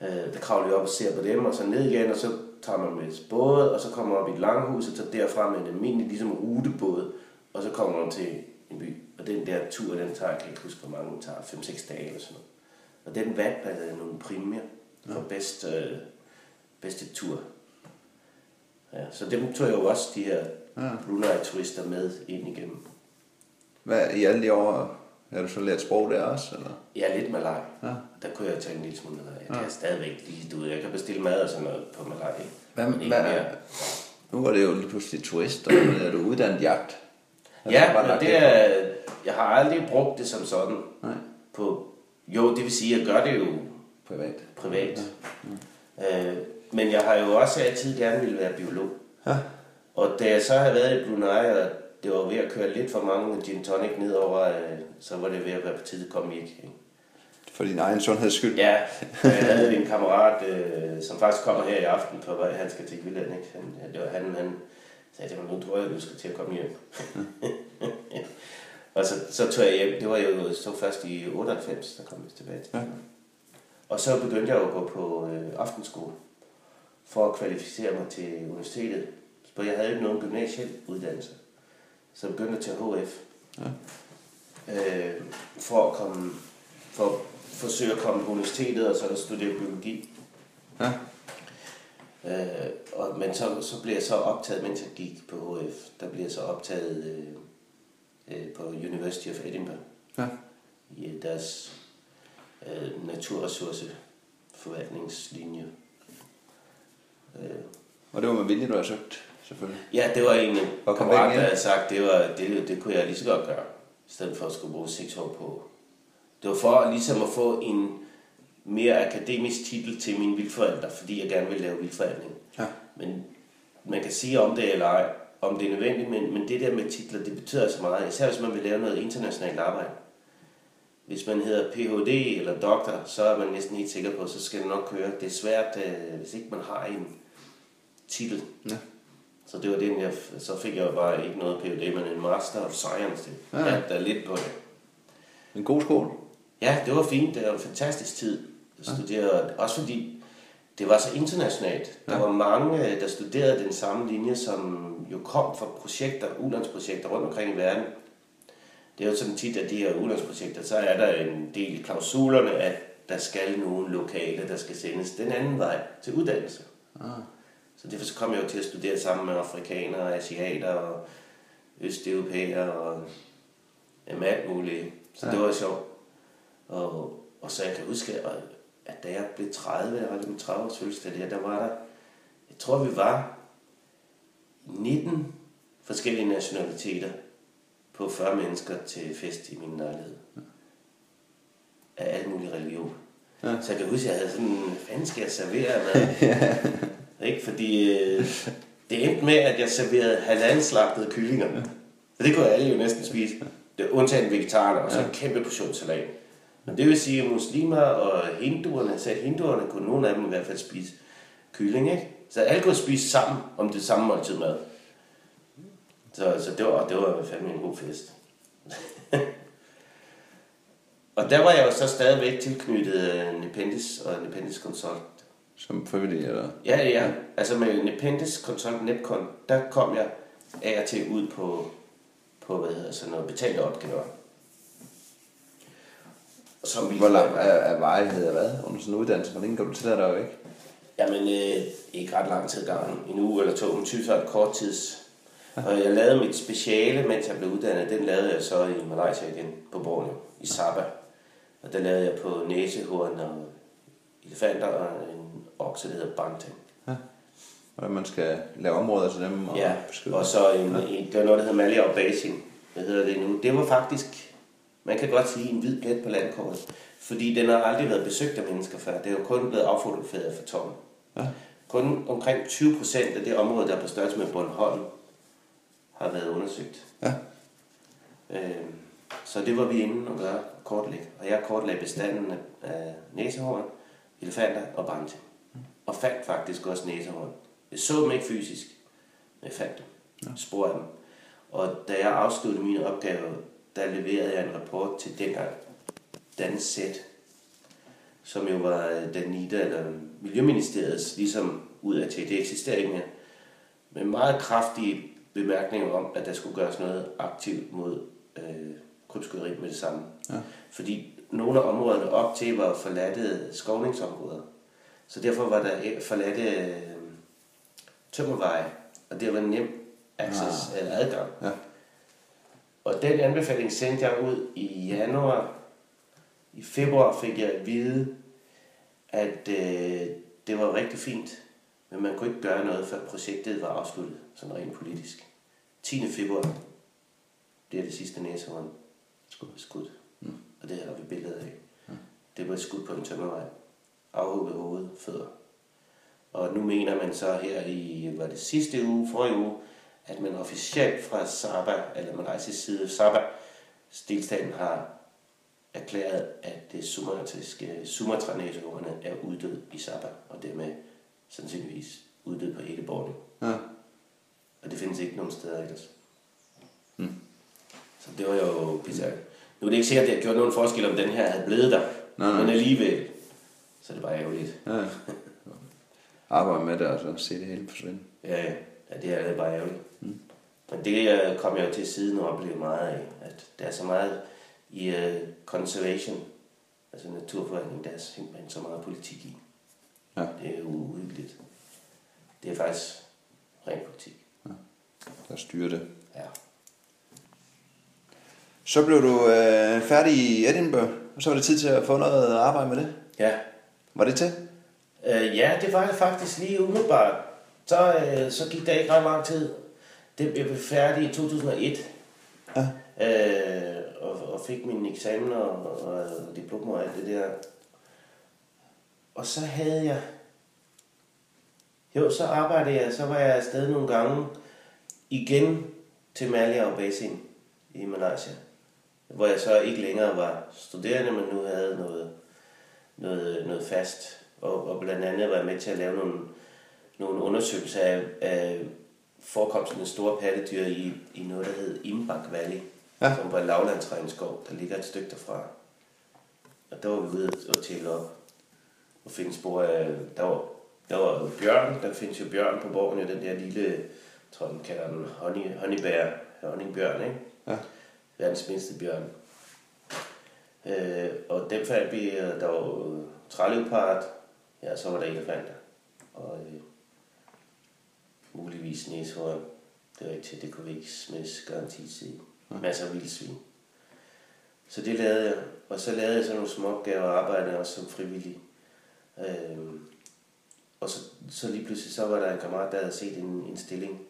Øh, der kravler vi op og ser på dem, og så ned igen, og så tager man med båd, og så kommer man op i et langhus, og tager derfra med en almindelig ligesom rutebåd, og så kommer man til en by. Og den der tur, den tager, jeg kan ikke huske, hvor mange den tager, 5-6 dage eller sådan noget. Og den vandt øh, nogle præmier for bedst, øh, bedste tur. Ja, så dem tog jeg jo også de her Ja. ja. Brunei-turister med ind igennem. Hvad, I alle de år, har du så lært sprog der også, eller? Er lidt malaj. Ja. Der kunne jeg tale en lille smule malaj. Jeg Ja. kan stadigvæk lige, du jeg kan bestille mad og sådan noget på malaj. Hvad, hvad, mere. nu var det jo lige pludselig turister, men er du uddannet jagt? Eller Ja, bare men det er, jeg har aldrig brugt det som sådan. Nej, På, jo, det vil sige, at jeg gør det jo privat. privat. Øh, men jeg har jo også altid gerne ville være biolog. Ja. Og da jeg så havde været i Brunei, og det var ved at køre lidt for mange gin tonic nedover, øh, så var det ved at være på tide at komme væk. Ikke? For din egen sundheds skyld. Ja, jeg havde en kammerat, øh, som faktisk kommer her i aften på vej, han skal til Jylland, ikke? Han, det var, han, han sagde til mig, nu tror jeg, du skal til at komme hjem. og så, så tog jeg hjem, det var jo så først i 98, der kom jeg tilbage til. Ja. Og så begyndte jeg jo at gå på øh, aftenskole, for at kvalificere mig til universitetet. For jeg havde ikke nogen gymnasiel uddannelse. Så jeg begyndte at tage HF. Ja. Øh, for at komme, for at forsøge at komme på universitetet, og så studere biologi. Ja. Øh, og, men så, så blev jeg så optaget, mens jeg gik på HF, der blev jeg så optaget øh, øh, på University of Edinburgh Ja. i deres øh, naturressourceforvaltningslinje. Øh, Og det var med vilje, du har søgt selvfølgelig. Ja, det var en Og kammerat, der havde sagt, det, var, det, det kunne jeg lige så godt gøre, i stedet for at skulle bruge seks år på. Det var for ligesom at få en mere akademisk titel til mine vildforældre, fordi jeg gerne ville lave vildforædling. Ja. Men man kan sige om det eller ej, om det er nødvendigt, men, men det der med titler, det betyder så meget, især hvis man vil lave noget internationalt arbejde. Hvis man hedder Ph.D. eller doktor, så er man næsten helt sikker på, så skal det nok køre. Det er svært, øh, hvis ikke man har en titel. Ja. Så det var den, jeg, så fik jeg bare ikke noget Ph.D., men en Master of Science. Det. Ja. Ja. der er lidt på det. En god skole. Ja, det var fint. Det var en fantastisk tid at studere. Også fordi det var så internationalt. Der Ja. var mange, øh, der studerede den samme linje, som jo kom fra projekter, ulandsprojekter rundt omkring i verden. Det er jo sådan tit, at de her ulandsprojekter, så er der en del i klausulerne, at der skal nogle lokale, der skal sendes den anden vej til uddannelse. Ah. Så derfor så kom jeg jo til at studere sammen med afrikanere, asiater og østeuropæere og jamen, alt muligt. Så Ja. ja. det var sjovt. Og, og så jeg kan huske, at, da jeg blev 30, jeg var min 30 års fødselsdag der, der var der, jeg tror vi var 19 forskellige nationaliteter på 40 mennesker til fest i min lejlighed. Af alle mulige religioner. Ja. Ja. Så jeg kan huske, at jeg havde sådan, hvad fanden skal jeg servere mad? Ikke? Fordi øh, det endte med, at jeg serverede halvanslagtede kyllinger. For det kunne alle jo næsten spise. Det undtagen vegetarerne, og så en kæmpe portion salat. Men det vil sige, at muslimer og hinduerne, så hinduerne kunne nogle af dem i hvert fald spise kylling, ikke? Så alle kunne spise sammen om det samme måltid mad. Så, så det var, det var fandme en god fest. og der var jeg jo så stadigvæk tilknyttet øh, Nepenthes og Nepenthes Consult. Som frivillig, eller? Ja, ja. Altså med Nepenthes Consult Nepcon, der kom jeg af og til ud på, på hvad hedder sådan noget, betalte opgaver. Som vi Hvor lang er, er varighed af hvad? Under sådan en uddannelse? Hvor længe går du til der deroppe, ikke? Jamen, øh, ikke ret lang tid gangen. En uge eller to, men typisk det kort tids. Og jeg lavede mit speciale, mens jeg blev uddannet. Den lavede jeg så i Malaysia igen, på Borneo, i Sabah. Og der lavede jeg på næsehorn og elefanter og en okse, der hedder Banteng. Hvordan man skal lave områder til dem og Ja, beskytte og så en, en, det var noget, der hedder Malia Basin. Hvad hedder det nu? Det var faktisk, man kan godt sige, en hvid plet på landkortet. Fordi den har aldrig været besøgt af mennesker før. Det er jo kun blevet affotograferet fra toppen. Ja. Kun omkring 20 procent af det område, der er på størrelse med Bornholm, har været undersøgt. Ja. Øhm, så det var vi inde og gøre kortlæg. Og jeg kortlagde bestanden af- næsehorn, elefanter og brænde. Og fandt faktisk også næsehorn. Jeg så dem ikke fysisk, men jeg fandt dem. Ja. Spor af dem. Og da jeg afsluttede mine opgaver, der leverede jeg en rapport til dengang Dan Sæt, som jo var øh, Danita, eller Miljøministeriets, ligesom ud af til. Det eksisterer ikke mere. Med meget kraftige bemærkninger om, at der skulle gøres noget aktivt mod øh, krybskytteri med det samme. Ja. Fordi nogle af områderne op til var forladte skovningsområder. Så derfor var der forladte øh, tømmerveje, og det var nem access, eller adgang. Ja. Og den anbefaling sendte jeg ud i januar. I februar fik jeg at vide, at øh, det var rigtig fint, men man kunne ikke gøre noget, før projektet var afsluttet, sådan rent politisk. 10. februar bliver det sidste næsehorn Skud. skud. Mm. Og det har vi billeder af. Mm. Det var et skud på en tømmervej. Afhugget hoved, fødder. Og nu mener man så her i, var det sidste uge, forrige uge, at man officielt fra Sabah, eller Malaysias side, Sabah, delstaten har erklæret, at det sumatriske sumatra er uddød i Sabah, og dermed sandsynligvis uddød på hele Borneo. Ja. Og det findes ikke nogen steder ellers. Mm. Så det var jo bizarrt. Nu er det ikke sikkert, at det har gjort nogen forskel, om den her havde blevet der. Nej, nej. Men alligevel, så er det bare ærgerligt. ja. Arbejde med det, og så se det hele forsvinde. Ja, ja, Ja, det er bare ærgerligt. Mm. Men det øh, kom jeg jo til siden og opleve meget af, at der er så meget i uh, conservation, altså naturforvaltning, der er simpelthen så meget politik i. Ja. Det er uhyggeligt. Det er faktisk ren politik. Der styrer det. Ja. Så blev du øh, færdig i Edinburgh, og så var det tid til at få noget arbejde med det. Ja, Var det til? Øh, ja, det var faktisk lige umiddelbart. så, øh, så gik der ikke ret lang tid. Det, blev færdig i 2001. Ja. Øh, og, og fik min eksamen og, og diplom og alt det der. Og så havde jeg... Jo, så arbejdede jeg, så var jeg afsted nogle gange igen til Malia og Basin i Malaysia. Hvor jeg så ikke længere var studerende, men nu havde noget, noget, noget fast. Og, og blandt andet var jeg med til at lave nogle, nogle undersøgelser af, af forekomsten af store pattedyr i, i noget, der hed Imbak Valley, Ja. som var lavlandsregnskov, der ligger et stykke derfra. Og der var vi ude og tælle op og finde spor af... Der var, der var bjørn, der findes jo bjørn på borgen, jo den der lille, jeg tror den kalder den honey, honeybær, honningbjørn, ikke? Ja. Verdens mindste bjørn. Øh, og dem fandt vi, der var træleopard, ja, så var der elefanter. Og øh, muligvis næshorn. Det ikke til, det kunne vi ikke smids garanti sige. Masser af vildsvin. Så det lavede jeg. Og så lavede jeg sådan nogle små opgaver og arbejdede også som frivillig. Øhm, og så, så lige pludselig så var der en kammerat, der havde set en, en stilling,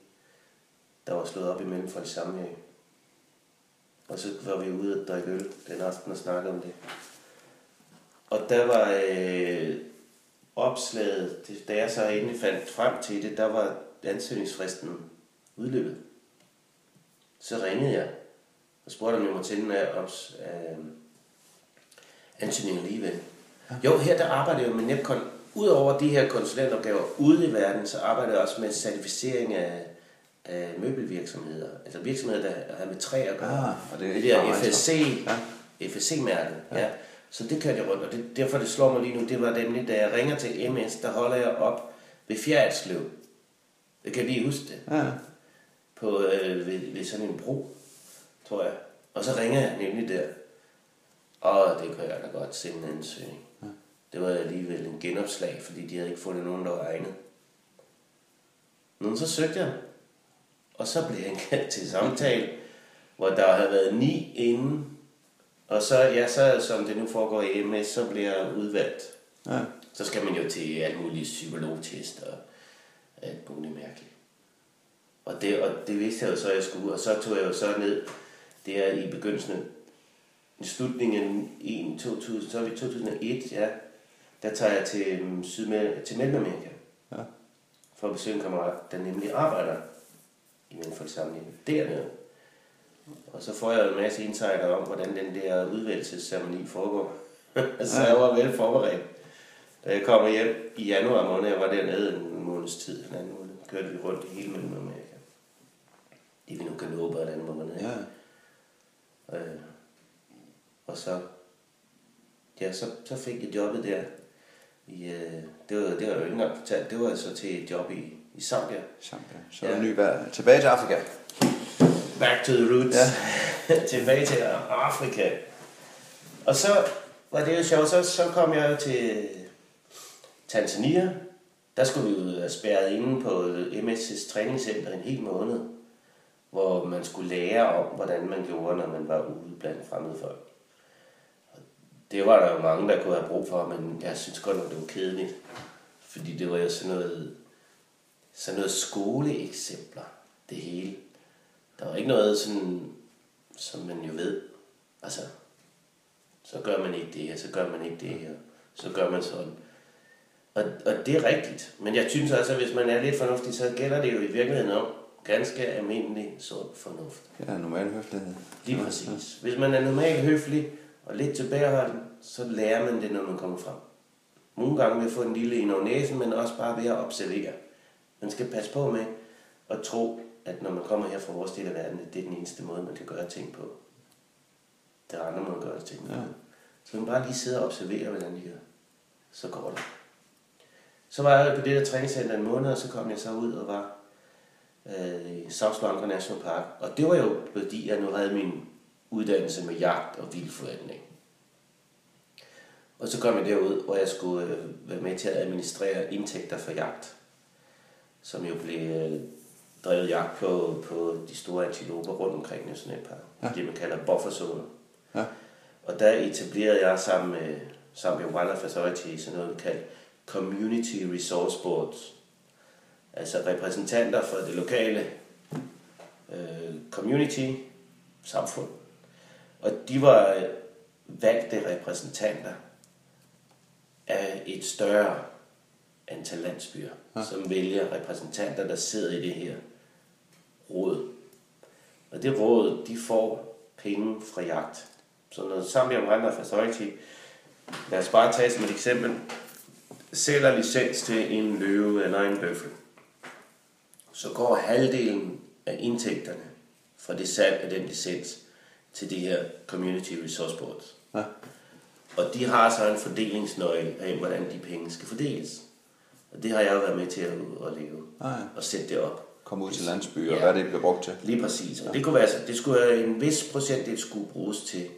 der var slået op imellem for det samme. Og så var vi ude og drikke øl den aften og snakke om det. Og der var øh, opslaget, det, da jeg så endelig fandt frem til det, der var ansøgningsfristen udløbet. Så ringede jeg og spurgte, om jeg måtte sende af ops, øh, ansøgningen alligevel. Jo, her der arbejder jeg jo med Netcon. Udover de her konsulentopgaver ude i verden, så arbejder jeg også med certificering af, af møbelvirksomheder. Altså virksomheder, der har med træ at gøre. Ah, og det er det der FSC, Ja. FSC-mærket. Ja. ja. Så det kørte jeg rundt, og det, derfor det slår mig lige nu, det var nemlig, da jeg ringer til MS, der holder jeg op ved Fjerdslev. Jeg kan lige huske det. Ja. På, øh, ved, ved sådan en bro, tror jeg. Og så ringer jeg nemlig der. Og det kan jeg da godt sende en ansøgning. Ja. Det var alligevel en genopslag, fordi de havde ikke fundet nogen, der var egnet. Men så søgte jeg. Og så blev jeg indkaldt til samtale, hvor der havde været ni inden. Og så, ja, så som det nu foregår i MS, så bliver jeg udvalgt. Ja. Så skal man jo til alle mulige psykologtest og alt muligt mærkeligt. Og det, og det vidste jeg jo så, at jeg skulle. Og så tog jeg jo så ned der i begyndelsen, i slutningen i 2000, så er vi 2001, ja. Der tager jeg til, øhm, Sydmel- til Mellemamerika Ja. for at besøge en kammerat, der nemlig arbejder i Mellemfolkssamlingen dernede. Og så får jeg en masse insider om, hvordan den der udvælgelsesceremoni foregår. så jeg var vel forberedt. Da jeg kommer hjem i januar måned, jeg var dernede en måneds tid, en anden måned, kørte vi rundt i hele Mellemamerika. Det vi nu kan nå på en anden måned. Ja. Øh, og så, ja, så, så fik jeg jobbet der. I, øh, det, var, det var jeg jo ikke engang fortalt. Det var så til et job i, i Zambia. Zambia. Så Ja. ja. ny vejr. Tilbage til Afrika. Back to the roots. Ja. Tilbage til Afrika. Og så var det jo sjovt. Så, så kom jeg til Tanzania. Der skulle vi jo være spærret inde på MS's træningscenter en hel måned. Hvor man skulle lære om, hvordan man gjorde, når man var ude blandt fremmede folk. Og Det var der jo mange, der kunne have brug for, men jeg synes godt nok, det var kedeligt. Fordi det var jo sådan noget, sådan noget skoleeksempler, det hele. Der var ikke noget sådan, som man jo ved. Altså, så gør man ikke det, og så gør man ikke det, og så gør man sådan. Og, og det er rigtigt. Men jeg synes også, at hvis man er lidt fornuftig, så gælder det jo i virkeligheden om ganske almindelig sund fornuft. Ja, normal høflighed. Lige præcis. Hvis man er normalt høflig og lidt tilbageholden, så lærer man det, når man kommer frem. Nogle gange at få en lille ind over næsen, men også bare ved at observere. Man skal passe på med at tro, at når man kommer her fra vores del af verden, at det er den eneste måde, man kan gøre ting på. Der er andre måder at gøre ting på. Ja. Så man bare lige sidde og observere, hvordan de gør. Så går det. Så var jeg på det der træningscenter en måned, og så kom jeg så ud og var øh, i South London National Park. Og det var jo fordi, jeg nu havde min uddannelse med jagt og vildforvaltning. Og så kom jeg derud, hvor jeg skulle øh, være med til at administrere indtægter for jagt. Som jo blev øh, drevet jagt på, på de store antiloper rundt omkring Nationalparken. Ja. Det man kalder bufferzoner. Ja. Og der etablerede jeg sammen med, sammen med Wildlife Authority sådan noget kaldt Community Resource Boards. altså repræsentanter for det lokale øh, community, samfund. Og de var øh, valgte repræsentanter af et større antal landsbyer, ja. som vælger repræsentanter, der sidder i det her råd. Og det råd, de får penge fra jagt. Så når Zambia Wildlife Authority, lad os bare tage som et eksempel, sælger licens til en løve eller en bøffel, så går halvdelen af indtægterne fra det salg af den licens til de her Community Resource Boards. Ja. Og de har så en fordelingsnøgle af, hvordan de penge skal fordeles. Og det har jeg jo været med til at, at lave ah, ja. og sætte det op. Komme ud til landsbyer, ja. og hvad det bliver brugt til. Lige præcis. Og ja. det, kunne være, det skulle være en vis procent, det skulle bruges til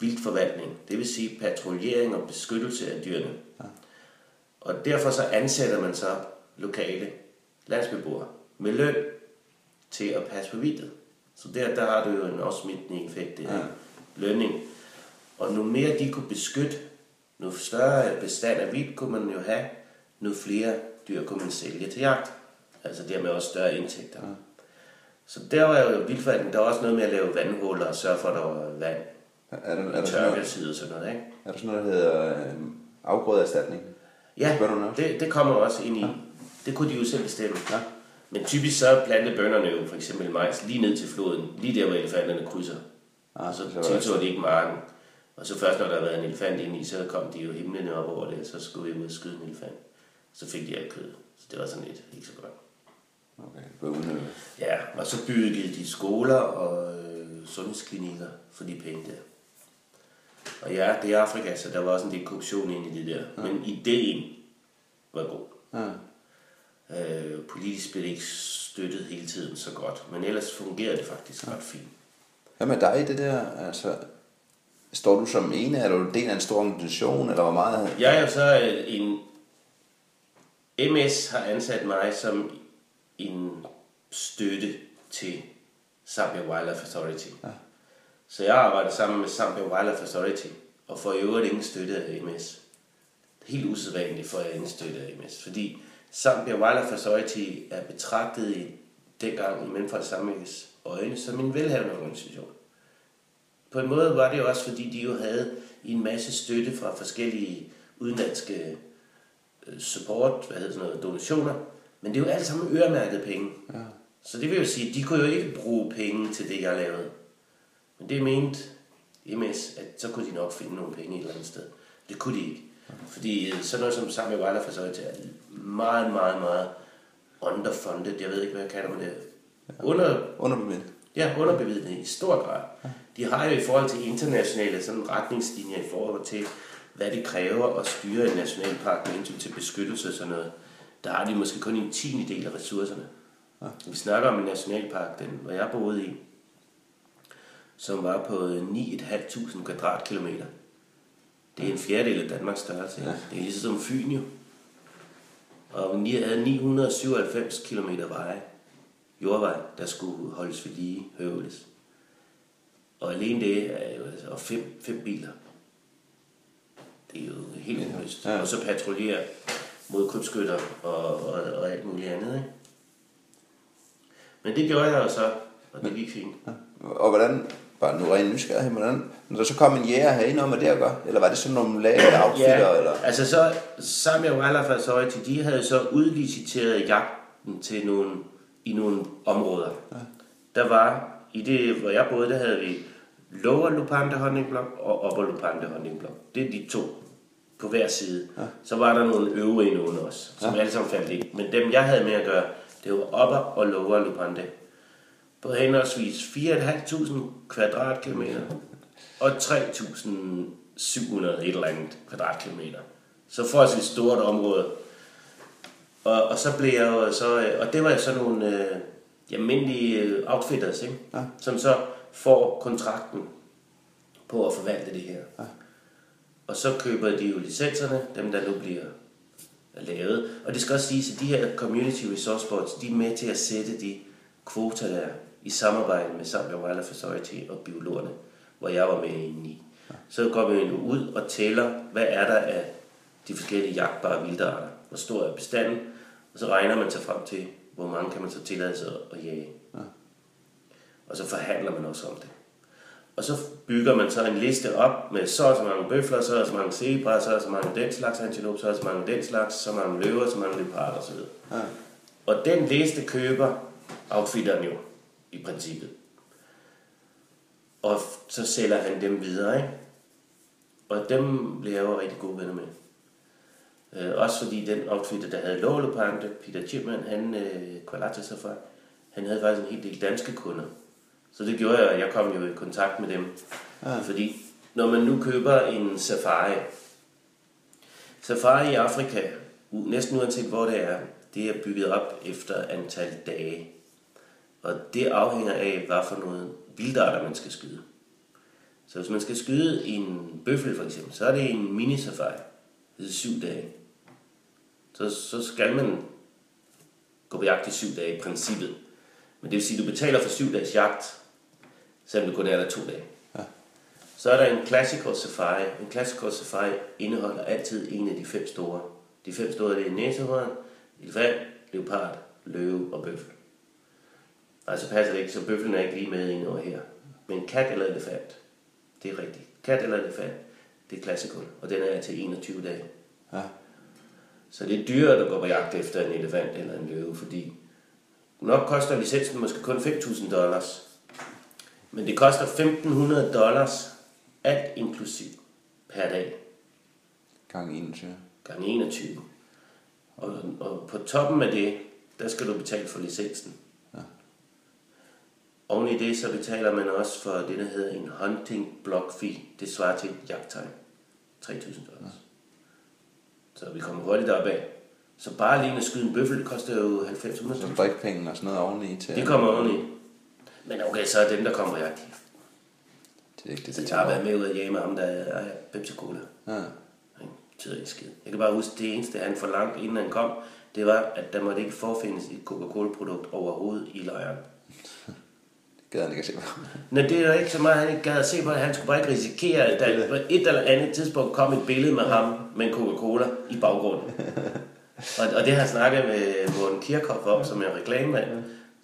vildforvaltning. Det vil sige patruljering og beskyttelse af dyrene. Ja. Og derfor så ansætter man så lokale landsbeboere med løn til at passe på vildtet. Så der, der har du jo en afsmittende effekt, det ja. lønning. Og nu mere de kunne beskytte, nu større bestand af vildt kunne man jo have, nu flere dyr kunne man sælge til jagt. Altså dermed også større indtægter. Ja. Så der var jo vildforvaltning, der var også noget med at lave vandhuller og sørge for, at der var vand. Er der, er der tørkeltid og sådan noget, ikke? Er der sådan noget, der hedder øh, afgrødeerstatning? Ja, det, det kommer også ind i. Ja. Det kunne de jo selv bestemme. Ja. Men typisk så plantede bønderne jo for eksempel majs lige ned til floden, lige der hvor elefanterne krydser. Ah, så tiltog de ikke marken. Og så først når der har været en elefant ind i, så kom de jo himlene op over det, så skulle vi ud og skyde en elefant. Så fik de alt kød. Så det var sådan lidt ikke så godt. Okay, det var unødigt. Ja, og så byggede de skoler og øh, sundhedsklinikker for de penge der. Og ja, det er Afrika, så der var også en del korruption ind i det der. Ja. Men ideen var god. Ja. Øh, politisk blev det ikke støttet hele tiden så godt, men ellers fungerede det faktisk ja. ret fint. Hvad med dig det der? Altså, står du som en, er du del af en stor organisation, eller hvor meget? Jeg er så øh, en... MS har ansat mig som en støtte til Zambia Wildlife Authority. Ja. Så jeg arbejder sammen med Zambia Wildlife Authority, og får i øvrigt ingen støtte af MS. Det er helt usædvanligt for at ingen støtte af MS, fordi Zambia Wildlife Authority er betragtet i dengang i Mellemfoldssamlingens øjne som en velhavende organisation. På en måde var det også, fordi de jo havde en masse støtte fra forskellige udenlandske support, hvad hedder sådan noget, donationer, men det er jo alt sammen øremærket penge. Ja. Så det vil jo sige, at de kunne jo ikke bruge penge til det, jeg lavede. Men det ment MS, at så kunne de nok finde nogle penge et eller andet sted. Det kunne de ikke. Fordi øh, sådan noget som med Wildlife for så er meget, meget, meget underfunded. Jeg ved ikke, hvad jeg kalder det. Under, underbevidnet. Ja, underbevidnet i stor grad. De har jo i forhold til internationale sådan retningslinjer i forhold til, hvad det kræver at styre en nationalpark med hensyn til beskyttelse og sådan noget. Der har de måske kun en tiende del af ressourcerne. Ja. Vi snakker om en nationalpark, den, hvor jeg boede i, som var på 9.500 kvadratkilometer. Det er en fjerdedel af Danmarks størrelse. Ja. Det er ligesom som Fyn jo. Og vi havde 997 km veje, jordvej, der skulle holdes ved lige, høvles. Og alene det er jo altså, og fem, fem biler. Det er jo helt uhøst. Ja. Og så patruljere mod krybskytter og, og, og alt muligt andet. Ikke? Men det gjorde jeg jo så, og det gik fint. Ja. Og hvordan, bare nu rent nysgerrig, hvordan, når der så kom en jæger herinde om, at det at gøre? Eller var det sådan nogle lag outfitter? Ja, eller? altså så, Samia Wildlife Authority, de havde så udliciteret jagten til nogle, i nogle områder. Ja. Der var, i det, hvor jeg boede, der havde vi Lower Lupante Hunting Block og Upper Lupante Hunting Block. Det er de to på hver side. Ja. Så var der nogle øvrige nogle også, som ja. alle sammen faldt i. Men dem, jeg havde med at gøre, det var Upper og Lower Lupante på henholdsvis 4.500 kvadratkilometer og 3.700 et eller andet kvadratkilometer. Så forholdsvis stort område. Og, og så blev jeg så, og det var jo sådan nogle øh, almindelige øh, outfitters, ikke? Ja. som så får kontrakten på at forvalte det her. Ja. Og så køber de jo licenserne, dem der nu bliver lavet. Og det skal også siges, at de her community resource boards, de er med til at sætte de kvoter der i samarbejde med Zambia Wildlife Authority og biologerne, hvor jeg var med inde i. Så går vi nu ud og tæller, hvad er der af de forskellige jagtbare vildarter. Hvor stor er bestanden, Og så regner man sig frem til, hvor mange kan man så tillade sig at jage. Og så forhandler man også om det. Og så bygger man så en liste op med så og så mange bøfler, så og så mange zebra, så og så mange den slags antilop, så og så mange den slags, så mange løver, så mange leoparder osv. Ja. Og den liste køber outfitteren jo, i princippet. Og så sælger han dem videre, ikke? Og dem blev jeg jo rigtig gode venner med. Øh, også fordi den outfitter, der havde Lålepante, Peter Chipman, han øh, kvalate sig fra, han havde faktisk en hel del danske kunder. Så det gjorde jeg, og jeg kom jo i kontakt med dem. Ja. Fordi når man nu køber en safari, safari i Afrika, næsten uanset hvor det er, det er bygget op efter antal dage. Og det afhænger af, hvad for noget vildarter man skal skyde. Så hvis man skal skyde en bøffel for eksempel, så er det en mini-safari. Det er syv dage. Så, så skal man gå på jagt i syv dage i princippet. Men det vil sige, at du betaler for syv dages jagt, selvom du kun er der to dage. Ja. Så er der en Classical Safari. En Classical Safari indeholder altid en af de fem store. De fem store det er næsehorn, elefant, leopard, løve og bøffel. Altså passer det ikke, så bøflen er ikke lige med ind over her. Men kat eller elefant, det er rigtigt. Kat eller elefant, det er Classical, og den er til 21 dage. Ja. Så det er dyrere at gå på jagt efter en elefant eller en løve, fordi nok koster licensen måske kun 5.000 dollars. Men det koster 1.500 dollars, alt inklusiv, per dag, Gang 21. gange 21. Og, og på toppen af det, der skal du betale for licensen. Ja. Oven i det, så betaler man også for det, der hedder en hunting block fee. Det svarer til et jagttegn. 3.000 dollars. Så vi kommer hurtigt opad. Så bare alene at skyde en bøffel, det koster jo 90 Så drikpenge og sådan noget oveni til. Det kommer oveni. Men okay, så er dem, der kommer på jagt. Det er ikke det, det har været tager. med ud jage med ham, der er Pepsi Cola. Ja. Han betyder ikke skid. Jeg kan bare huske, det eneste, han forlangte, inden han kom, det var, at der måtte ikke forfindes et Coca-Cola-produkt overhovedet i lejren. Gad han ikke at se på. Men det er jo ikke så meget, han ikke gad at se på. Han skulle bare ikke risikere, at der på et eller andet tidspunkt kom et billede med ham med en Coca-Cola i baggrunden. Og, og det har jeg snakket med Morten Kirchhoff om, som er reklamemand,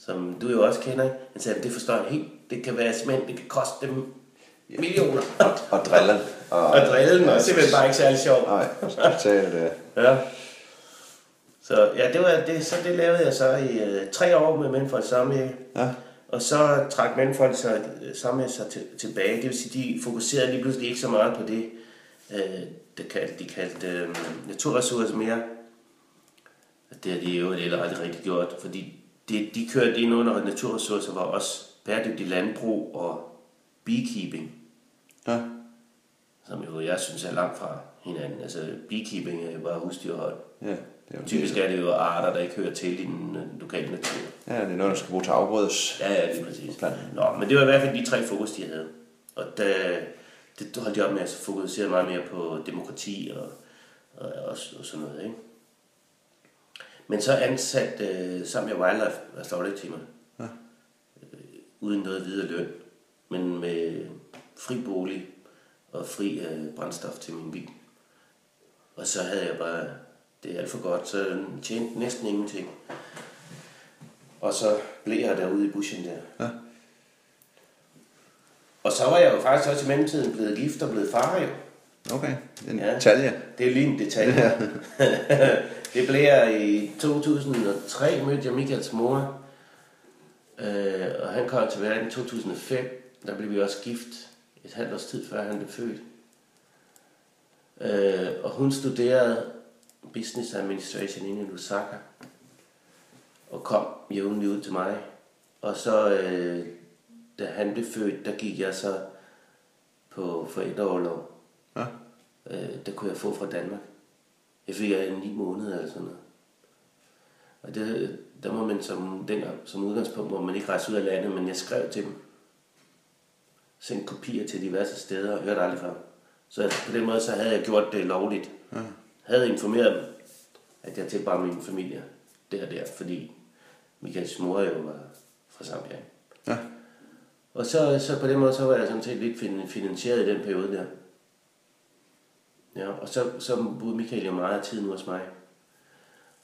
som du jo også kender. Han sagde, det forstår jeg helt. Det kan være simpelthen, det kan koste dem millioner. Og, og driller. Og, Og drille den, og simpelthen bare ikke særlig sjov. Nej, totalt. Øh. Ja. Så ja, det var det, så det lavede jeg så i øh, tre år med Mændfolk Samvirke. Ja. Og så trak Mændfolk sig, sammen sig til, tilbage. Det vil sige, de fokuserede lige pludselig ikke så meget på det, øh, det kaldte, de kaldte øh, naturressourcer mere. Det har de jo heller aldrig rigtig gjort, fordi det, de kørte ind under naturressourcer, var også bæredygtig landbrug og beekeeping Ja. som jo jeg synes er langt fra hinanden. Altså beekeeping er jo bare husdyrhold. Ja. Det er jo Typisk er det jo arter, der ikke hører til i den øh, lokale natur. Ja, det er noget, der skal bruge til afgrødes. Ja, ja, lige præcis. Planten. Nå, men det var i hvert fald de tre fokus, de havde. Og da, det holdt de op med at fokusere meget mere på demokrati og, og, og, og sådan noget. Ikke? Men så ansat øh, sammen med Wildlife Restorative Team. Ja. Øh, uden noget videre løn, men med fri bolig og fri øh, brændstof til min bil. Og så havde jeg bare, det er alt for godt, så jeg tjente næsten ingenting. Og så blev jeg derude i bushen der. Ja. Og så var jeg jo faktisk også i mellemtiden blevet gift og blevet far jo. Okay, en Ja. detalje. Det er lige en detalje. det blev jeg i 2003, mødte jeg Michaels mor. Øh, og han kom til verden i 2005. Der blev vi også gift et halvt års tid før han blev født. Øh, og hun studerede business administration inde i Lusaka. Og kom jævnligt ud til mig. Og så, øh, da han blev født, der gik jeg så på forældreoverlov. Ja. Øh, der kunne jeg få fra Danmark. Jeg fik jeg ni måneder eller sådan noget. Og det, der må man som, dengang, som udgangspunkt, må man ikke rejse ud af landet, men jeg skrev til dem. Sendte kopier til diverse steder og hørte aldrig fra dem. Så på den måde, så havde jeg gjort det lovligt. Ja. Havde informeret dem, at jeg tilbar min familie der og der, fordi Michaels mor jo var fra Zambia. Ja. Og så, så på den måde, så var jeg sådan set lidt fin- finansieret i den periode der. Ja, og så, så boede Michael jo meget af tiden hos mig.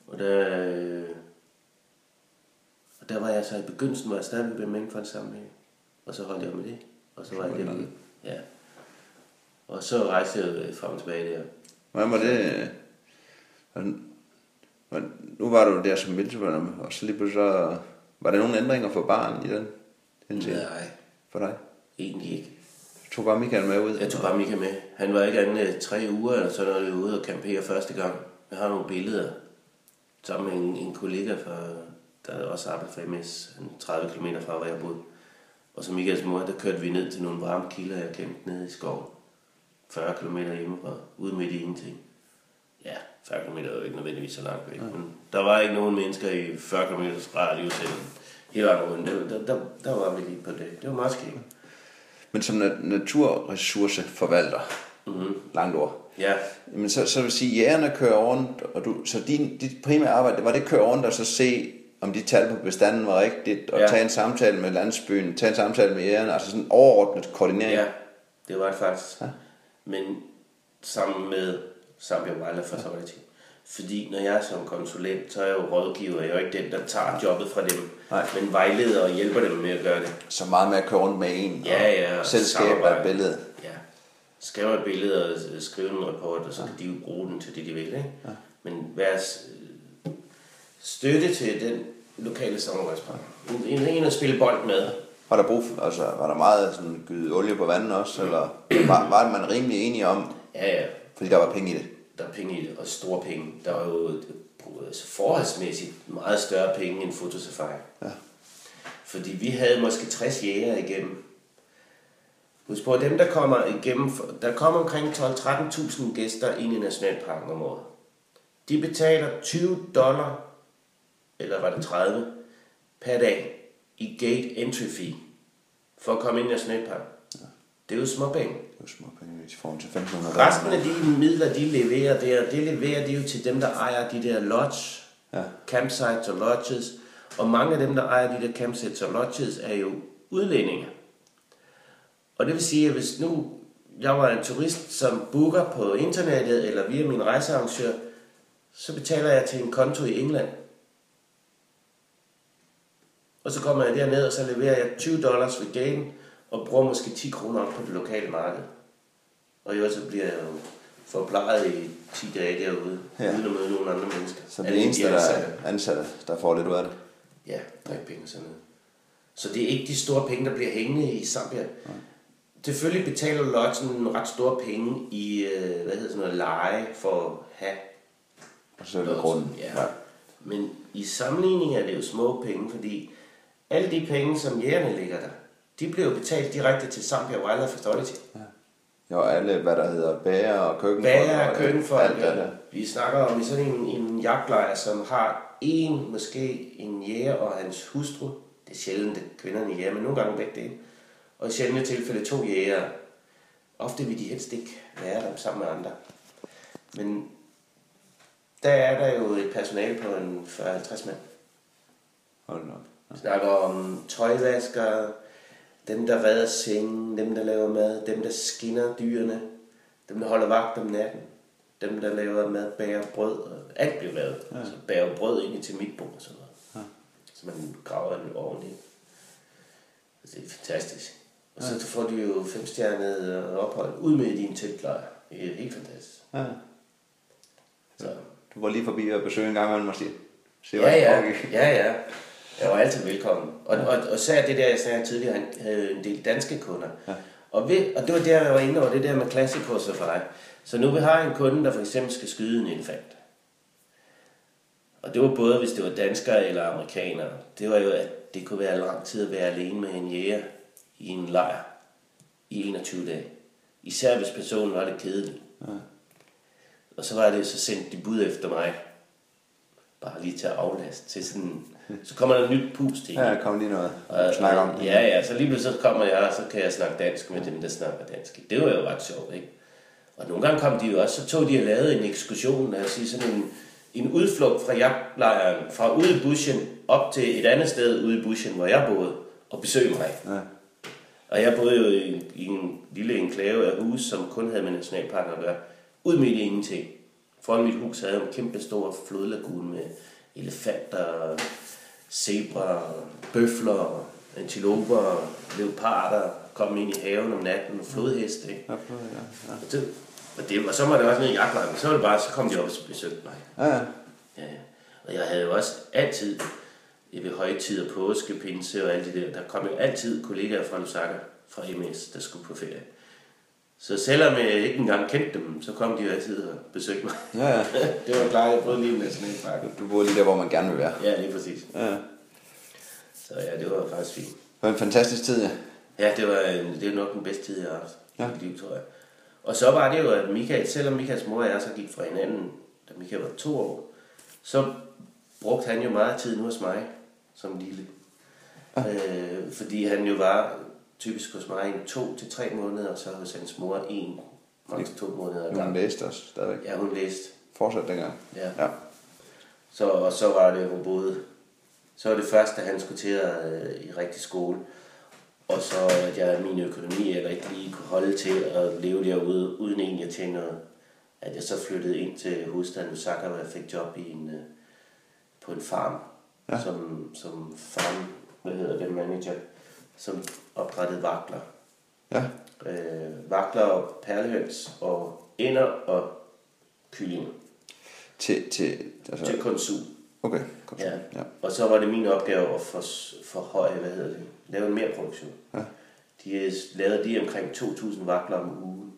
Og der, øh, og der var jeg så i begyndelsen, var jeg stadigvæk ved Mængdfond sammen med. Og så holdt jeg med det. Og så var jeg hjemme. Ja. Og så rejste jeg frem og tilbage der. Hvordan var det? Hvordan, hvordan, nu var du der som militærværende, og så lige pludselig så... Var der nogle ændringer for barn i den? den? Nej, For dig? egentlig ikke. Tog bare Michael med ud? Jeg tog bare Mika med. Han var ikke andet end tre uger, eller så når vi var ude og campere første gang. Jeg har nogle billeder sammen med en, en kollega, fra, der også arbejder for MS, en 30 km fra, hvor jeg boede. Og så Michaels mor, der kørte vi ned til nogle varme kilder, jeg kendte nede i skoven. 40 km hjemmefra, ude midt i ingenting. Ja, 40 km er jo ikke nødvendigvis så langt væk, men der var ikke nogen mennesker i 40 km radius eller hele vejen rundt. Der, der, der var vi lige på det. Det var meget skægt. Men som na- naturressourceforvalter, Mm-hmm. langt ord, Ja, Jamen, så, så vil sige, jægerne kører rundt, og du, så din, dit primære arbejde, var det at køre rundt og så se, om de tal på bestanden var rigtigt, og Ja. ja. tage en samtale med landsbyen, tage en samtale med jægerne, altså sådan overordnet koordinering. Ja, det var det faktisk. Ja. Men sammen med Zambia Wildlife Authority. Fordi når jeg er som konsulent, så er jeg jo rådgiver. Jeg er jo ikke den, der tager jobbet fra dem, Nej. men vejleder og hjælper dem med at gøre det. Så meget med at køre rundt med en, Ja, ja, og og selv skabe et billede. Ja. Skrive et billede og skrive en rapport, og så kan de jo bruge den til det, de vil. Ikke? Ja. Men øh, støtte til den lokale samarbejdspartner. En, en, en at spille bold med. Var der, brug for, altså, var der meget sådan, gyde olie på vandet også, eller var, var man rimelig enige om, Ja, ja, fordi der var penge i det? Der er penge i det, og store penge. Der er jo altså forholdsmæssigt meget større penge end fotosafari. Ja. Fordi vi havde måske 60 jæger igennem. Husk på, at dem, der kommer igennem, der kommer omkring 12-13.000 gæster ind i Nationalparken om året. De betaler 20 dollar, eller var det 30, per dag i gate entry fee, for at komme ind i Nationalparken. Det er jo småpenge. Det var små penge i forhold til 1500 Resten af de midler, de leverer der, det leverer de jo til dem, der ejer de der lodge, Ja. campsites og lodges. Og mange af dem, der ejer de der campsites og lodges, er jo udlændinge. Og det vil sige, at hvis nu jeg var en turist, som booker på internettet eller via min rejsearrangør, så betaler jeg til en konto i England. Og så kommer jeg derned, og så leverer jeg 20 dollars ved gaten, og bruger måske 10 kroner på det lokale marked. Og øvrigt så bliver jeg jo forplejet i 10 dage derude, Ja. ja. uden at møde nogen andre mennesker. Så det er eneste, de der er ansatte, der får lidt ud af det. Ja, drikpenge og sådan noget. Så det er ikke de store penge, der bliver hængende i Zambia. Selvfølgelig betaler Lodgen nogle ret store penge i, øh, hvad hedder sådan noget, leje for at have det Lodgen. grunden. Ja. Men i sammenligning er det jo små penge, fordi alle de penge, som jægerne ligger der, de jo betalt direkte til Zambia Wildlife Authority. Jo, alle, hvad der hedder bager og køkkenfolk. Bager, og køkkenfolk. Alt det der. Vi snakker om i sådan en, en jagtlejr, som har en, måske en jæger og hans hustru. Det er sjældent, at kvinderne jæger, men nogle gange begge det. Og i sjældne tilfælde to jæger. Ofte vil de helst ikke være der sammen med andre. Men der er der jo et personale på en 40-50 mand. Hold op. Vi snakker om tøjvaskere, dem der redder sengen, dem der laver mad, dem der skinner dyrene, dem der holder vagt om natten, dem der laver mad, bager brød, og alt bliver lavet. Ja. Så bager brød ind i til mit bord og sådan noget. Ja. Så man graver en ovn i. Altså, det er fantastisk. Og så får de jo femstjernet ophold ud med i din teltlejr. Det er helt fantastisk. Ja. Så. Du var lige forbi og besøge en gang imellem måske. Se, Ja, ja, ja, ja. Jeg var altid velkommen. Og, og, og så det der, jeg sagde tidligere, han havde en del danske kunder. Ja. Og, ved, og det var der, jeg var inde over, det der med Classic Safari. Så nu vi har en kunde, der for eksempel skal skyde en elefant. Og det var både, hvis det var danskere eller amerikanere. Det var jo, at det kunne være lang tid at være alene med en jæger i en lejr i 21 dage. Især hvis personen var lidt kedelig. Ja. Og så var det, så sendte de bud efter mig. Bare lige til at aflaste til sådan... Så kommer der et nyt pus til Ja, kom lige noget. og, Snak om det. Ja, ja, så lige pludselig så kommer jeg, og så kan jeg snakke dansk med dem, der snakker dansk. Det var jo ret sjovt, ikke? Og nogle gange kom de jo også, så tog de og lavede en ekskursion, altså sige sådan en, en udflugt fra jagtlejren, fra ude i bushen, op til et andet sted ude i bushen, hvor jeg boede, og besøge mig. Ja. Og jeg boede jo i, i en lille enklave af hus, som kun havde med nationalparken at gøre. Ud midt i ingenting. Foran mit hus havde jeg en kæmpe stor flodlagune med elefanter, zebra, bøfler, antiloper, leoparder, kom ind i haven om natten og flodheste. Ikke? Ja, ja, ja. Og, det, og, det, og så var det også nede i jagtlejren. Så var det bare, så kom de op og besøgte mig. Ja, ja. Ja, ja. Og jeg havde jo også altid, ved højtider, påske, pinse og alt det der, der kom jo altid kollegaer fra Lusaka, fra MS, der skulle på ferie. Så selvom jeg ikke engang kendte dem, så kom de jo altid og besøgte mig. ja, ja. det var klart, jeg prøvede lige en nationalpark. Du bor lige der, hvor man gerne vil være. Ja, lige præcis. Ja. Så ja, det var faktisk fint. Det var en fantastisk tid, ja. Ja, det var, det var nok den bedste tid, jeg har haft Ja. i mit liv, tror jeg. Og så var det jo, at Michael, selvom Michaels mor og jeg så gik fra hinanden, da Michael var to år, så brugte han jo meget tid nu hos mig, som lille. Øh, fordi han jo var typisk hos mig i to til tre måneder, og så hos hans mor en, maks to måneder ad Hun læste også stadigvæk. Ja, hun læste. Fortsat dengang. Ja. Ja. Så, og så var det, hun boede. Så var det først, da han skulle til at, øh, i rigtig skole. Og så, at jeg min økonomi eller ikke lige kunne holde til at leve derude, uden egentlig at tjene noget. At jeg så flyttede ind til hovedstaden Osaka, hvor jeg fik job i en, øh, på en farm. Ja. Som, som farm, hvad hedder det, manager, som opdrættede vakler. Ja. Øh, vakler og perlehøns og ender og kyllinger Til, til, altså, til konsum. okay, godt. Ja. ja. Og så var det min opgave at for, forhøje, hvad hedder det, lave en mere produktion. Ja. De øh, lavede de omkring 2.000 vakler om ugen.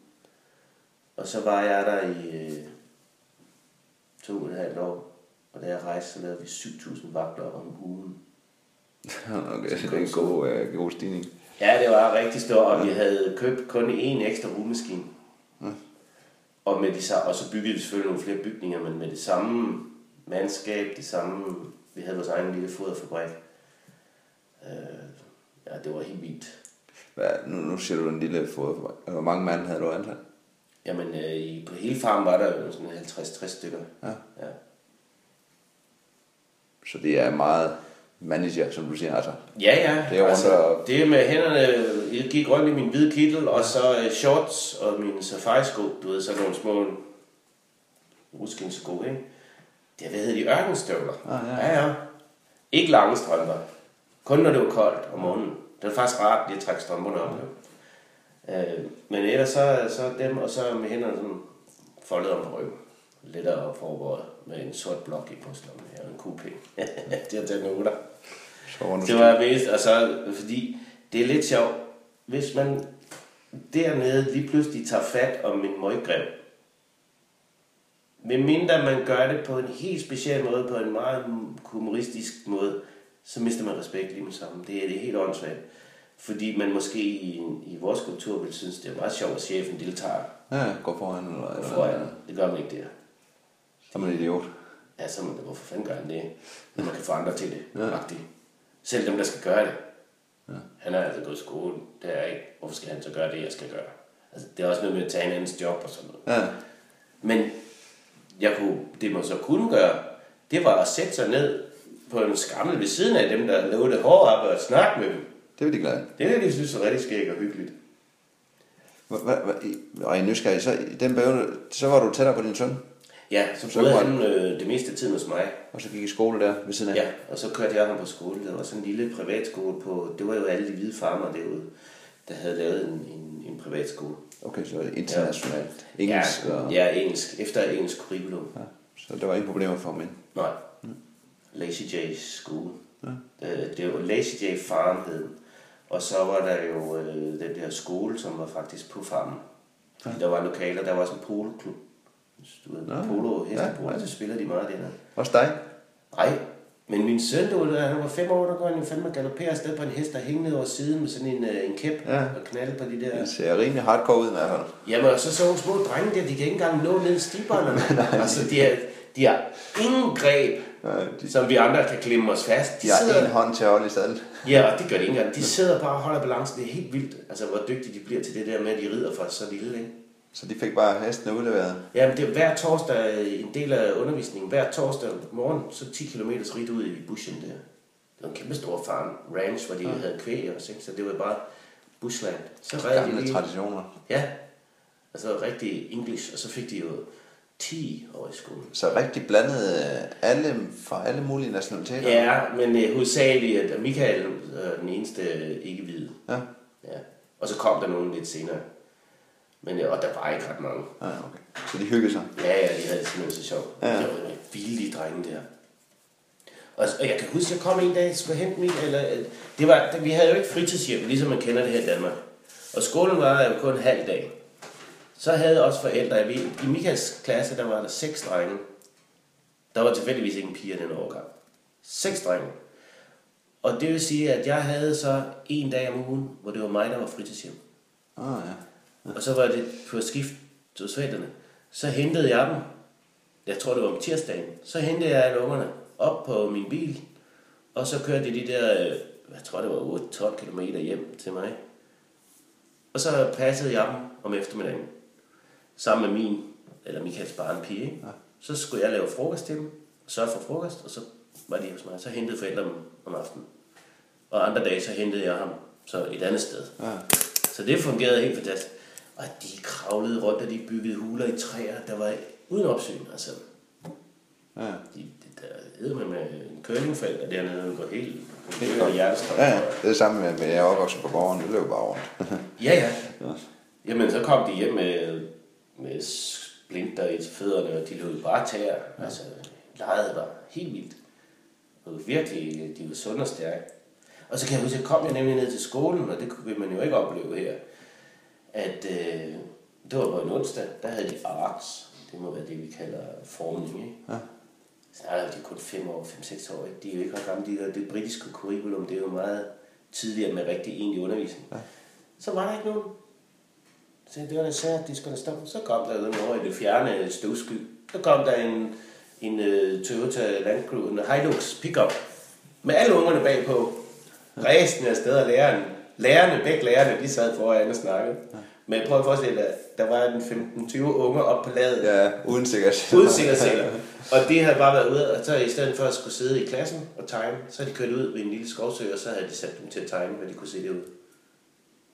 Og så var jeg der i øh, to og et halvt år. Og da jeg rejste, så lavede vi 7.000 vakler om ugen. Okay, det er en god, uh, god stigning. Ja, det var rigtig stort, og vi havde købt kun én ekstra rugemaskine. Og, med de, og så byggede vi selvfølgelig nogle flere bygninger, men med det samme mandskab, det samme, vi havde vores egen lille foderfabrik. Øh, ja, det var helt vildt. Hvad, nu, nu siger du en lille foderfabrik. Hvor mange mand havde du ansat? Jamen, øh, i, på hele farmen var der jo sådan 50-60 stykker. Ja. ja. Så det er meget manager, som du siger. Altså, Ja, ja. Det er og- det med hænderne, jeg gik rundt i min hvide kittel, og så øh, shorts og mine safari-sko, du ved, sådan nogle små ruskinsko, ikke? Det er, hvad hedder de, ørkenstøvler. Ah, ja. ja, ja. Ikke lange strømper. Kun når det var koldt om morgenen. Det er faktisk rart lige at trække strømperne op. jo. Øh, men ellers så, så dem, og så med hænderne sådan foldet om på ryggen. Lettere forberedt med en sort blok i brystlommen her, en kugle. det er så rundt Det var mest, altså, fordi det er lidt sjovt. Hvis man dernede lige pludselig tager fat om en møggrev, medmindre man gør det på en helt speciel måde, på en meget humoristisk måde, så mister man respekt lige med sammen. Det er det helt åndssvagt. Fordi man måske i, i vores kultur vil synes, det er meget sjovt, at chefen deltager Ja, gå foran. Eller, på eller, foran. Det gør man ikke der. Så er man idiot. Ja, så er man hvorfor fanden gør han det? Når man kan få andre til det. Ja. Ja. Selv dem, der skal gøre det. Ja. Han har altså gået i skole. Det er ikke. Hvorfor skal han så gøre det, jeg skal gøre? Altså, det er også noget med at tage en andens job og sådan noget. Ja, Men jeg kunne, det man så kunne gøre, det var at sætte sig ned på en skammel ved siden af dem, der lavede det hårde op og snakke med dem. det vil de glade. Det er det, de synes er rigtig skægt og hyggeligt. Hva- hva- hva- i- Og i nysgerrig, så i den periode, så var du tættere på din søn, Ja, så Så boede han øh, det meste af tiden hos mig. og så gik i skole der ved siden af. Ja, og så kørte jeg ham på skole. Der var sådan en lille privatskole på... Det var jo alle de hvide farmer derude, der havde lavet en, en, en privatskole. Okay, så internationalt. Engelsk ja, og... Ja, engelsk. Efter engelsk curriculum. Ja, så der var ingen problemer for ham ind. Nej. Lazy J School. Ja. Øh, det var Lazy J Farm hed. Og så var der jo øh, den der skole, som var faktisk på farmen. Ja. Der var lokaler, der var også en poloklub. Du ved, Nå, polo, ja, hestepolo, ja. ja, så spiller de meget dernede. Også dig? Nej, men min søn, du han var fem år, der går han jo fandme galopere afsted på en hest, der hængte ned over siden med sådan en, øh, en kæp Ja. og knalde på de der... Det ser rimelig hardcore ud i hvert fald. Jamen, og så så nogle små drenge der, de kan ikke engang nå ned i stiberne. altså, de har, de har ingen greb, Ja, de, som vi andre kan klemme os fast. de har en hånd til at holde i sadlen. Ja, og det gør de ikke engang. De sidder bare og holder balancen. Det er helt vildt, altså, hvor dygtige de bliver til det der med, at de rider fra så lille, ikke? Så de fik bare hestene udleveret. Jamen, det er hver torsdag en del af undervisningen. Hver torsdag morgen, så 10 km ridt ud i bushen der. Det var en kæmpe stor farm, ranch, hvor de ja. havde kvæg og så det var bare bushland. Så de Gamle lige. traditioner. Ja, altså rigtig English, og så fik de jo 10 år i skolen. Så rigtig blandet øh, alle fra alle mulige nationaliteter. Ja, men øh, hovedsageligt, at Michael er den eneste øh, ikke-hvide. Ja. Ja. Og så kom der nogen lidt senere. Men, øh, og der var ikke ret mange. ja okay. Så de hyggede sig. Ja, ja, de havde det simpelthen så sjovt. Ja. Det var nogle vilde drenge der. Og, og jeg kan huske, jeg kom en dag og skulle hente min, eller, øh, det var, det, vi havde jo ikke fritidshjem, ligesom man kender det her i Danmark. Og skolen var jo kun en halv dag. Så havde også forældre, vi, i Michaels klasse, der var der seks drenge. Der var tilfældigvis ingen piger den overgang. Seks drenge. Og det vil sige, at jeg havde så en dag om ugen, hvor det var mig, der var fritidshjem. Ah, ja. Og så var det på skift hos forældrene. Så hentede jeg dem. Jeg tror, det var om tirsdagen. Så hentede jeg alle ungerne op på min bil. Og så kørte de de der, øh, jeg tror, det var 8-12 km hjem til mig. Og så passede jeg dem om eftermiddagen. Sammen med min, eller Michaels barnpige. Ikke? Så skulle jeg lave frokost til dem. Sørge for frokost, og så var de hos mig. Så hentede forældrene dem om aftenen. Og andre dage, så hentede jeg ham så et andet sted. Ja. Så det fungerede helt fantastisk. Og de kravlede rundt, og de byggede huler i træer, der var uden opsyn. Altså, Ja. de, de der hedder man med en curlingfelt, og dernede den går helt, godt. hjertestrøm. Ja, ja. Det er det samme med, med jeg er opvokset på gården. Det løber bare rundt. ja, ja. Ja. Jamen, så kom de hjem med, med splinter i fødderne, og de løb bare tæer. Altså, lejet var helt vildt. Det var virkelig, de var sunde og stærke. Og så kan jeg huske, at jeg kom jeg nemlig ned til skolen, og det vil man jo ikke opleve her, at øh, det var på en onsdag, der havde de arts. Det må være det, vi kalder formning, ikke? Ja. Så er de kun 5 år, 5-6 år. ikke? De er jo ikke ret gamle. De, er- det britiske curriculum, det er jo meget tidligere med rigtig egentlig undervisning. Ja. Så var der ikke nogen. Så det var da sært, de skulle da stoppe. Så kom der noget over i det fjerne støvsky. Så kom der en, en uh, Toyota Land Cruiser, en Hilux pickup, med alle ungerne bagpå. Ræsen af sted og læreren. Lærerne, begge lærerne, de sad foran og snakkede. Men prøv at forestille dig, der var en 15-20 unger op på ladet. Ja, uden sikkert. Uden sikkerhedsseler. Og det havde bare været ude, og så i stedet for at skulle sidde i klassen og tegne, så havde de kørt ud ved en lille skovsø, og så havde de sat dem til at tegne, hvad de kunne se det ud.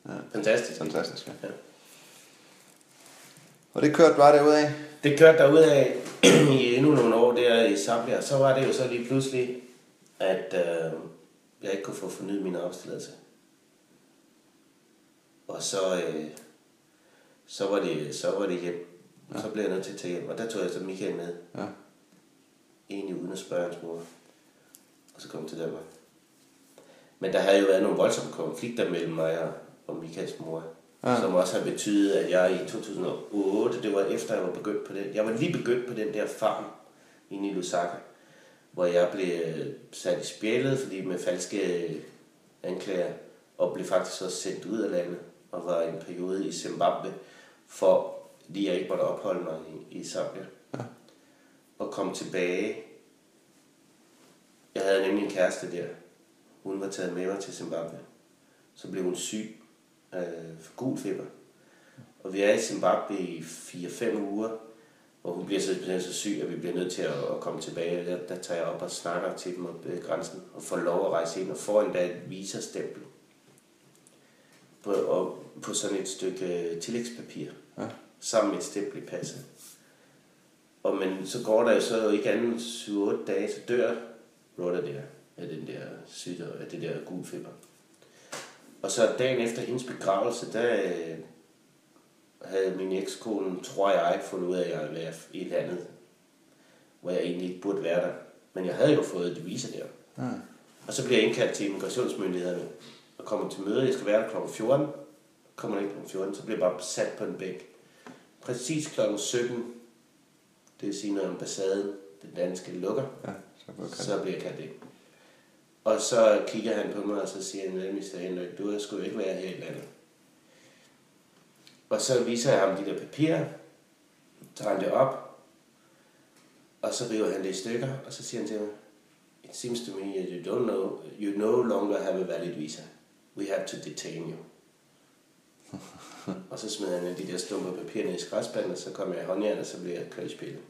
Ja. Fantastisk. Fantastisk, ja. Ja. Og det kørte bare derudad. Det kørte der ud af i endnu nogle år der i Zambia. Så var det jo så lige pludselig, at øh, jeg ikke kunne få fornyet min arbejdstilladelse. Og så, øh, så, var det, så var det hjem. Ja. Så blev jeg nødt til at tage hjem. Og der tog jeg så Michael med. Ja. Egentlig uden at spørge hans mor. Og så kom jeg til Danmark. Men der havde jo været nogle voldsomme konflikter mellem mig og, og Michaels mor. Ja. Som også har betydet, at jeg i 2008, det var efter jeg var begyndt på det. Jeg var lige begyndt på den der farm inde i Lusaka. Hvor jeg blev øh, sat i spjældet, fordi med falske anklager. Og blev faktisk også sendt ud af landet. Og var i en periode i Zimbabwe. For lige jeg ikke måtte opholde mig i, i Zambia. Ja. Og kom tilbage. Jeg havde nemlig en kæreste der. Hun var taget med mig til Zimbabwe. Så blev hun syg øh, for gul feber. Og vi er i Zimbabwe i 4-5 uger, hvor hun bliver så, så syg, at vi bliver nødt til at, at komme tilbage. Der, der tager jeg op og snakker til dem op ved grænsen, og får lov at rejse ind, og får endda et visastempel på, og, på sådan et stykke øh, tillægspapir, Ja. sammen med et stempel i passet. Og men så går der jo så ikke anden 7-8 dage, så dør Rhoda der af den der sygdom, af det der gul feber. Og så dagen efter hendes begravelse, der øh, havde min ekskone, tror jeg, fundet ud af, at jeg ville være i landet, hvor jeg egentlig ikke burde være der. Men jeg havde jo fået et visa der. Ja. Og så bliver jeg indkaldt til immigrationsmyndighederne og kommer til møde. Jeg skal være der kl. 14. Kommer ikke kl. 14, så bliver jeg bare sat på en bænk. Præcis kl. 17, det vil sige, når ambassaden, den danske, lukker, Ja, så kalde så bliver jeg kaldt ind. Og så kigger han på mig, og så siger han, Mr. Henrik, du skulle ikke være her i landet. Og så viser jeg ham de der papirer, tager han det op, og så river han det i stykker, og så siger han til mig, It seems to me that you don't know, you no longer have a valid visa. We have to detain you. og så smed han de der stumpe papirer ned i skraldspanden, og så kom jeg i håndjern, og så blev jeg kørt i spillet.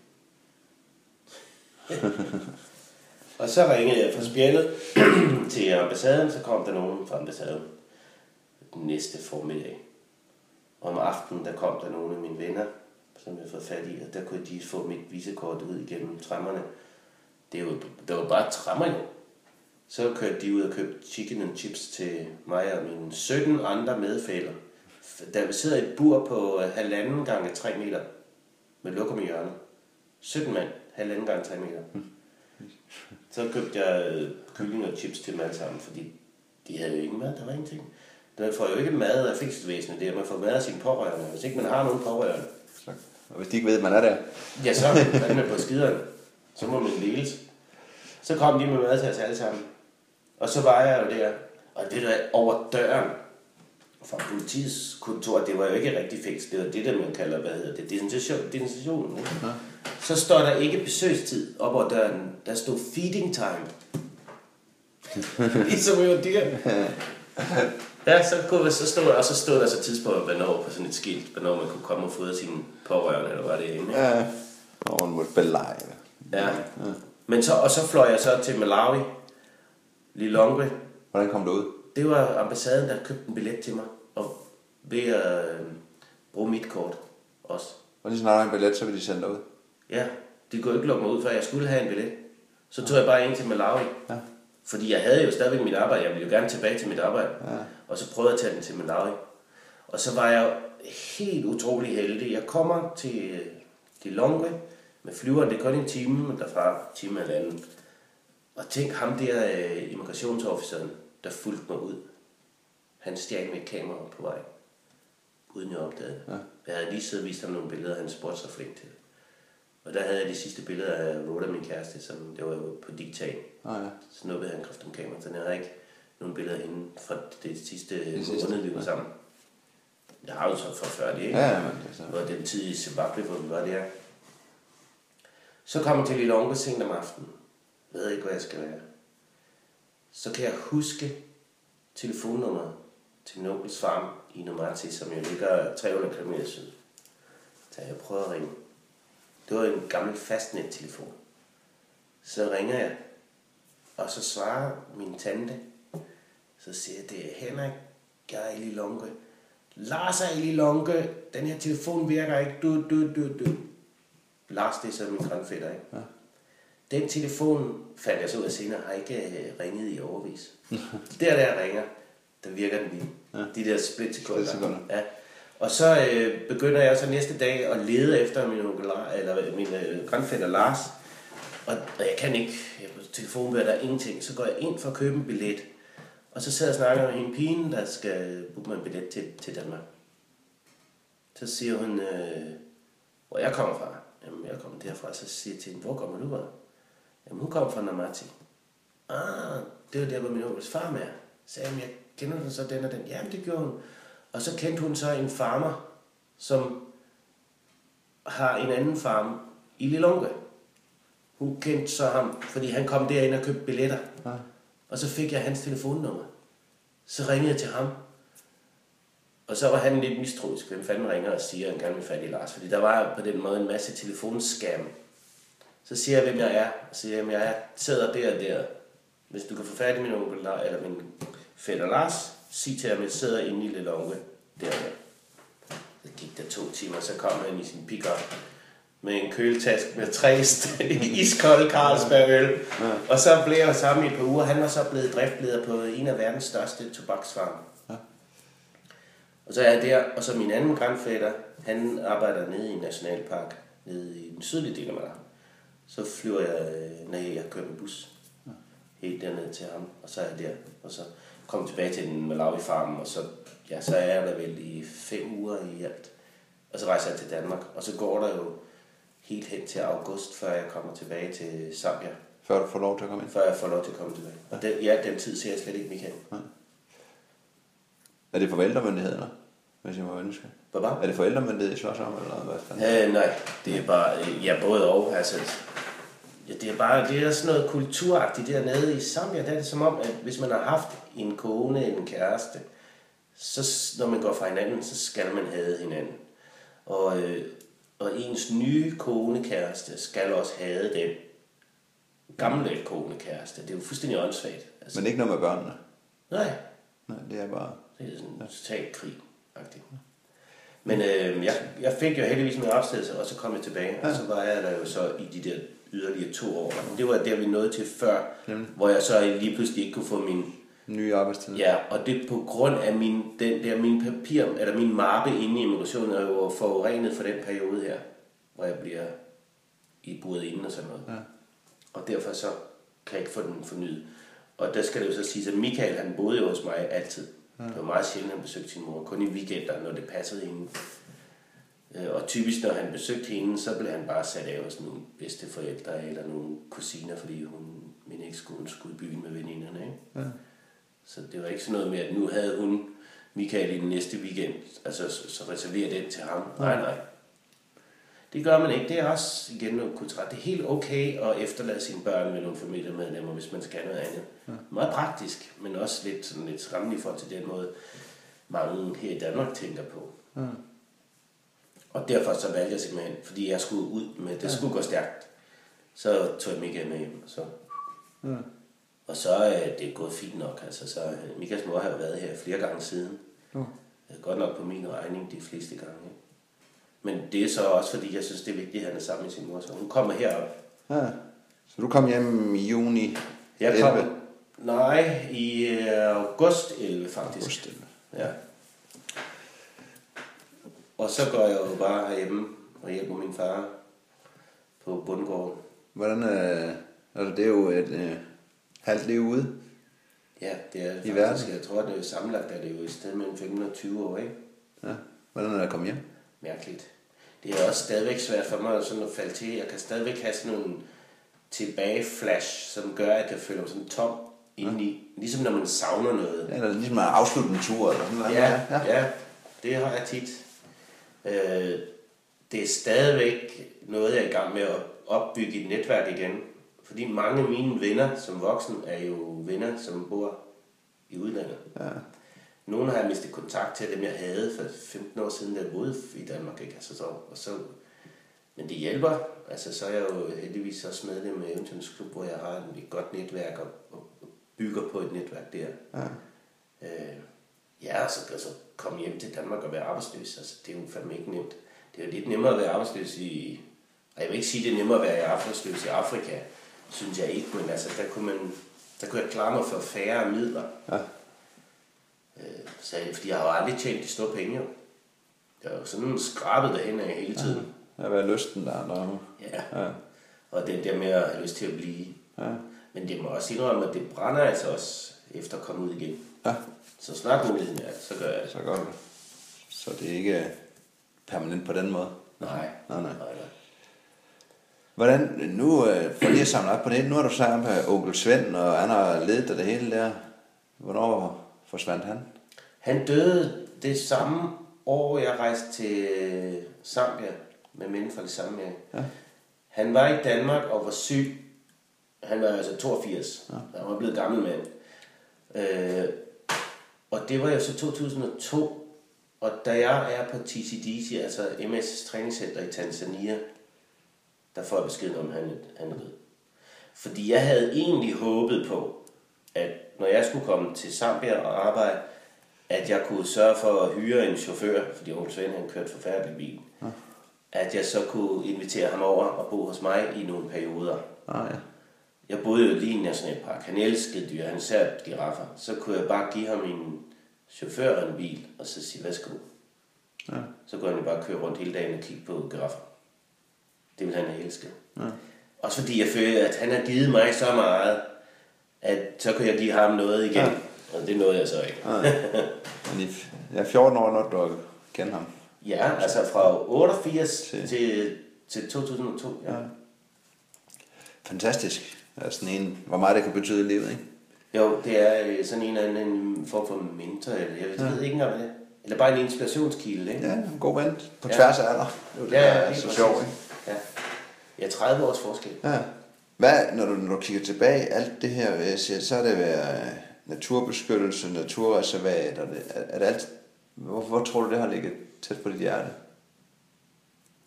og så ringede jeg fra spjældet til ambassaden, så kom der nogen fra ambassaden den næste formiddag. Om aftenen, der kom der nogle af mine venner som jeg har fået fat i, og der kunne de få mit visekort ud igennem trammerne. Det, jo, det var bare trammer jo. Så kørte de ud og købte chicken and chips til mig og mine 17 andre medfælder. Der sidder et bur på øh, halvanden gange 3 meter med lokum i hjørnet. 17 mand, halvanden gange 3 meter. Så købte jeg øh, kylling og chips til dem alle sammen, fordi de havde jo ingen mad, der var ingenting. Man får jo ikke mad af fængselsvæsenet der, man får mad af sine pårørende. Hvis ikke man har nogen pårørende, Så, og hvis de ikke ved, at man er der, ja så er man på skideren. Så må man deles. Så kom de med mad til os alle sammen. Og så var jeg jo der, og det der over døren fra politiets kontor, det var jo ikke rigtig fængsel, det var det, der man kalder, hvad hedder det, detention, detention ikke? Ja. Så står der ikke besøgstid op over døren, der stod feeding time. ligesom jo dyr. Ja, så, kunne, så stod, og så stod der så tidspunkt, hvornår på sådan et skilt, hvornår man kunne komme og fodre sine pårørende, eller hvad det er. ikke? ja, og man måtte belege. Ja. Men så, og så fløj jeg så til Malawi, Lilongwe. Hvordan kom du ud? Det var ambassaden, der købte en billet til mig, og ved at øh, bruge mit kort også. Og lige snart en billet, så vil de sende dig ud. Ja, de kunne ikke lukke mig ud, før jeg skulle have en billet. Så tog jeg bare ind til Malawi. Ja. Fordi jeg havde jo stadigvæk mit arbejde. Jeg ville jo gerne tilbage til mit arbejde. Ja. Og så prøvede jeg at tage den til Malawi. Og så var jeg helt utrolig heldig. Jeg kommer til øh, Lilongwe med flyveren. Det er kun en time derfra, en time eller anden. Og tænk ham der, øh, immigrationsofficeren, der fulgte mig ud. Han stjal mit kamera på vej. Uden jeg opdagede. Ja. Jeg havde lige siddet og vist ham nogle billeder, han spurgte sig flink til. Og der havde jeg de sidste billeder af Rhoda, min kæreste, som det var jo på diktat. Ah, ja. Så snuppede han kraft om kamera, så jeg havde ikke nogen billeder af hende fra det sidste Det sidste, måned, vi var sammen. Jeg har jo så fra før det, ikke? Ja, ja, men det er så. Det var den tid i Zimbabwe, hvor vi var der. Så kom jeg til Lille Onkel sent om aftenen. Jeg ved ikke, hvad jeg skal være. Så kan jeg huske telefonnummeret til min onkels farm i Nomati, som jo ligger 300 km syd. Så jeg prøver at ringe. Det var en gammel fastnettelefon. Så ringer jeg, og så svarer min tante. Så siger jeg, det er Henrik, jeg er i Lilonke. Lars er Eli Lonke, den her telefon virker ikke, du, du, du, du. Lars, det er så min grandfætter, ikke? Ja. Den telefon, fandt jeg så ud af senere, har ikke øh, ringet i overvis. der, der ringer, der virker den lige. Ja. De der splitsekunder. Splitsekunder. Ja. Og så øh, begynder jeg så næste dag at lede efter min, onkel, Lar- eller min øh, grandfætter Lars. Og, og jeg kan ikke, jeg på telefonen der er ingenting. Så går jeg ind for at købe en billet. Og så sidder jeg og snakker med hende pigen, der skal booke mig en billet til, til Danmark. Så siger hun, øh, hvor jeg kommer fra. Jamen, jeg kommer derfra. Så siger jeg til hende, hvor kommer du fra? Jamen, hun kommer fra Namati. Ah, det var der, hvor min onkels far med er. Så sagde jeg, kender du så den og den? Jamen, det gjorde hun. Og så kendte hun så en farmer, som har en anden farm i Lilongwe. Hun kendte så ham, fordi han kom derind og købte billetter. Ja. Og så fik jeg hans telefonnummer. Så ringede jeg til ham. Og så var han lidt mistroisk. Hvem fanden ringer og siger, at han gerne vil fat i Lars? Fordi der var på den måde en masse telefonskam. Så siger jeg, hvem jeg er. Så siger jeg, at jeg er, sidder der og der. Hvis du kan få fat i min onkel, eller min fætter Lars, sig til ham, at jeg sidder inde i Lille Onke. Der og der. Så gik der to timer, så kom han i sin pickup med en køletaske med tre iskolde Carlsbergøl. Ja. Og så blev jeg sammen i et par uger. Han var så blevet driftleder på en af verdens største tobaksfarme. Ja. Og så er jeg der, og så min anden grandfætter, han arbejder nede i en nationalpark, nede i den sydlige del af Malawi. Så flyver jeg, øh, nej, jeg kører med bus helt derned til ham, og så er jeg der, og så kommer jeg tilbage til den Malawi farm, og så, ja, så er jeg der vel i fem uger i alt. Og så rejser jeg til Danmark, og så går der jo helt hen til august, før jeg kommer tilbage til Zambia, Før du får lov til at komme ind. før jeg får lov til at komme tilbage. Og den, ja, den tid ser jeg slet ikke Michael. Er det forældremyndigheder, hvis jeg må ønske? Hvad? Er det forældremyndighed, I slås om, eller hvad fanden? Øh, nej, det er bare, øh, ja, både og, altså, ja, det er bare, det er sådan noget kulturagtigt dernede i Zambia, der er det som om, at hvis man har haft en kone eller en kæreste, så når man går fra hinanden, så skal man have hinanden. Og, øh, og ens nye konekæreste skal også have den gamle konekæreste. Det er jo fuldstændig åndssvagt. Altså, Men ikke noget med børnene. nej, Nej, det er bare... det er sådan en total krig -agtigt. Men øh, jeg, jeg fik jo heldigvis min opstillelse, og så kom jeg tilbage. Ja. Og så var jeg der jo så i de der yderligere to år. Det var der, vi nåede til før, Jamen. hvor jeg så lige pludselig ikke kunne få min... Nye arbejdstid. Ja, og det på grund af min, den der, min papir, eller min mappe inde i immigrationen, er jo forurenet for den periode her, hvor jeg bliver i buret inden og sådan noget. Ja. Og derfor så kan jeg ikke få den fornyet. Og der skal det jo så sige, at Michael han boede jo hos mig altid. Ja. Det var meget sjældent, at han besøgte sin mor. Kun i weekender, når det passede hende. Øh, Og typisk, når han besøgte hende, så blev han bare sat af hos nogle bedsteforældre eller nogle kusiner, fordi hun, min ekskone skulle i byen med veninderne. Ikke? Ja. Så det var ikke sådan noget med, at nu havde hun Michael i den næste weekend, altså så, så reserverer den til ham. Nej, nej. Det gør man ikke. Det er også igen noget kulturelt. Det er helt okay at efterlade sine børn med nogle familiemedlemmer, hvis man skal noget andet. Ja. Meget praktisk, men også lidt, sådan lidt skræmmende i forhold til den måde, mange her i Danmark tænker på. Ja. Og derfor så valgte jeg simpelthen, fordi jeg skulle ud med, det skulle gå stærkt, så tog jeg Michael med hjem. Og så, Ja. og så er det gået fint nok. Altså, så øh, Michaels mor har jo været her flere gange siden. Ja. Øh, Godt nok på min regning de fleste gange. Men det er så også, fordi jeg synes, det er vigtigt, at han er sammen med sin mor. Så hun kommer herop. ja. Så du kom hjem i juni Jeg 11? kom, nej, i øh, august 11 faktisk. August 11. Ja. Og så går jeg jo bare herhjemme og hjælper min far på bundgården. Hvordan, øh, altså det er jo et øh, halvt liv ude. Ja, det er I faktisk, verden? jeg tror, det er sammenlagt, er det jo i stedet mellem 15 og 20 år, ikke? Ja. Hvordan er det at komme hjem? Mærkeligt. Det er også stadigvæk svært for mig sådan at falde til. Jeg kan stadigvæk have sådan nogle tilbageflash, som gør, at jeg føler mig sådan tom indeni. Ligesom når man savner noget. Ja, eller ligesom at afslutte en tur eller sådan noget. Ja, ja. ja, det har jeg tit. Øh, det er stadigvæk noget, jeg er i gang med at opbygge et netværk igen. Fordi mange af mine venner som voksen er jo venner, som bor i udlandet. Ja. Nogle har jeg mistet kontakt til, dem jeg havde for 15 år siden, da jeg boede i Danmark. Ikke? Altså, så, og så, men det hjælper. Altså, så er jeg jo heldigvis også medlem af Eventyrens Klub, hvor jeg har et godt netværk og, og bygger på et netværk der. Ja. Øh, ja, og så altså, komme hjem til Danmark og være arbejdsløs, altså, det er jo fandme ikke nemt. Det er jo lidt nemmere at være arbejdsløs i... Og jeg vil ikke sige, det er nemmere at være arbejdsløs i Afrika, synes jeg ikke, men altså, der kunne, man, der kunne jeg klare mig for færre midler. Ja. Øh, så, fordi jeg har jo aldrig tjent de store penge. Jeg har jo sådan skrabet derhen af hele tiden. Ja, hvad er lysten der? der Ja. ja. Og den der med at have lyst til at blive. Ja. Men det må også indrømme, at det brænder altså også efter at komme ud igen. Ja. Så snart muligheden er, så gør jeg det. Så godt. Så det er ikke permanent på den måde. Nej. Nej, nej. nej, nej. Hvordan, nu, øh, for lige at samle op på det, nu er du sammen med onkel Svend, og han har ledet det hele der. Hvornår forsvandt han? Han døde det samme år, jeg rejste til Zambia med mænd fra det samme. Ja. Han var i Danmark og var syg. Han var altså 82. Ja. Han var blevet gammel mand. Øh, og det var jo så 2002. Og da jeg er på TCDC, altså MS træningscenter i Tanzania, der får jeg besked om, at han, han er død. Fordi jeg havde egentlig håbet på, at når jeg skulle komme til Zambia og arbejde, at jeg kunne sørge for at hyre en chauffør, fordi onkel Svend han kørte forfærdelig bil. Ja. At jeg så kunne invitere ham over og bo hos mig i nogle perioder. Ah, ja. Jeg boede jo lige i en nationalpark. Han elskede dyr, han især giraffer. Så kunne jeg bare give ham en chauffør og en bil, og så sige, værsgo. Ja. Så kunne han jo bare køre rundt hele dagen og kigge på giraffer. Det ville han have elsket. Ja. Også fordi jeg følte, at han har givet mig så meget, at så kunne jeg give ham noget igen. Ja. Og det nåede jeg så ikke. Ah. Men jeg er 14 år, når du kender ham. Ja, altså fra 88 Til- til, til 2002. Ja. Ja. Fantastisk. Altså sådan en, hvor meget det kan betyde i livet, ikke? Jo, det er øh, sådan en eller anden form for mentor, eller jeg ved, Ja. ved ikke engang, hvad det er. Eller bare en inspirationskilde, ikke? Ja, en god ven. På Ja. tværs af alder. Det er det, Ja, der er så sjovt, ikke? Ja. Ja, 30 års forskel. Ja. Hvad, når du, når du kigger tilbage, alt det her, jeg så er det været naturbeskyttelse, naturreservat, og det, er, er det alt, hvor, hvor tror du, det har ligget tæt på dit hjerte?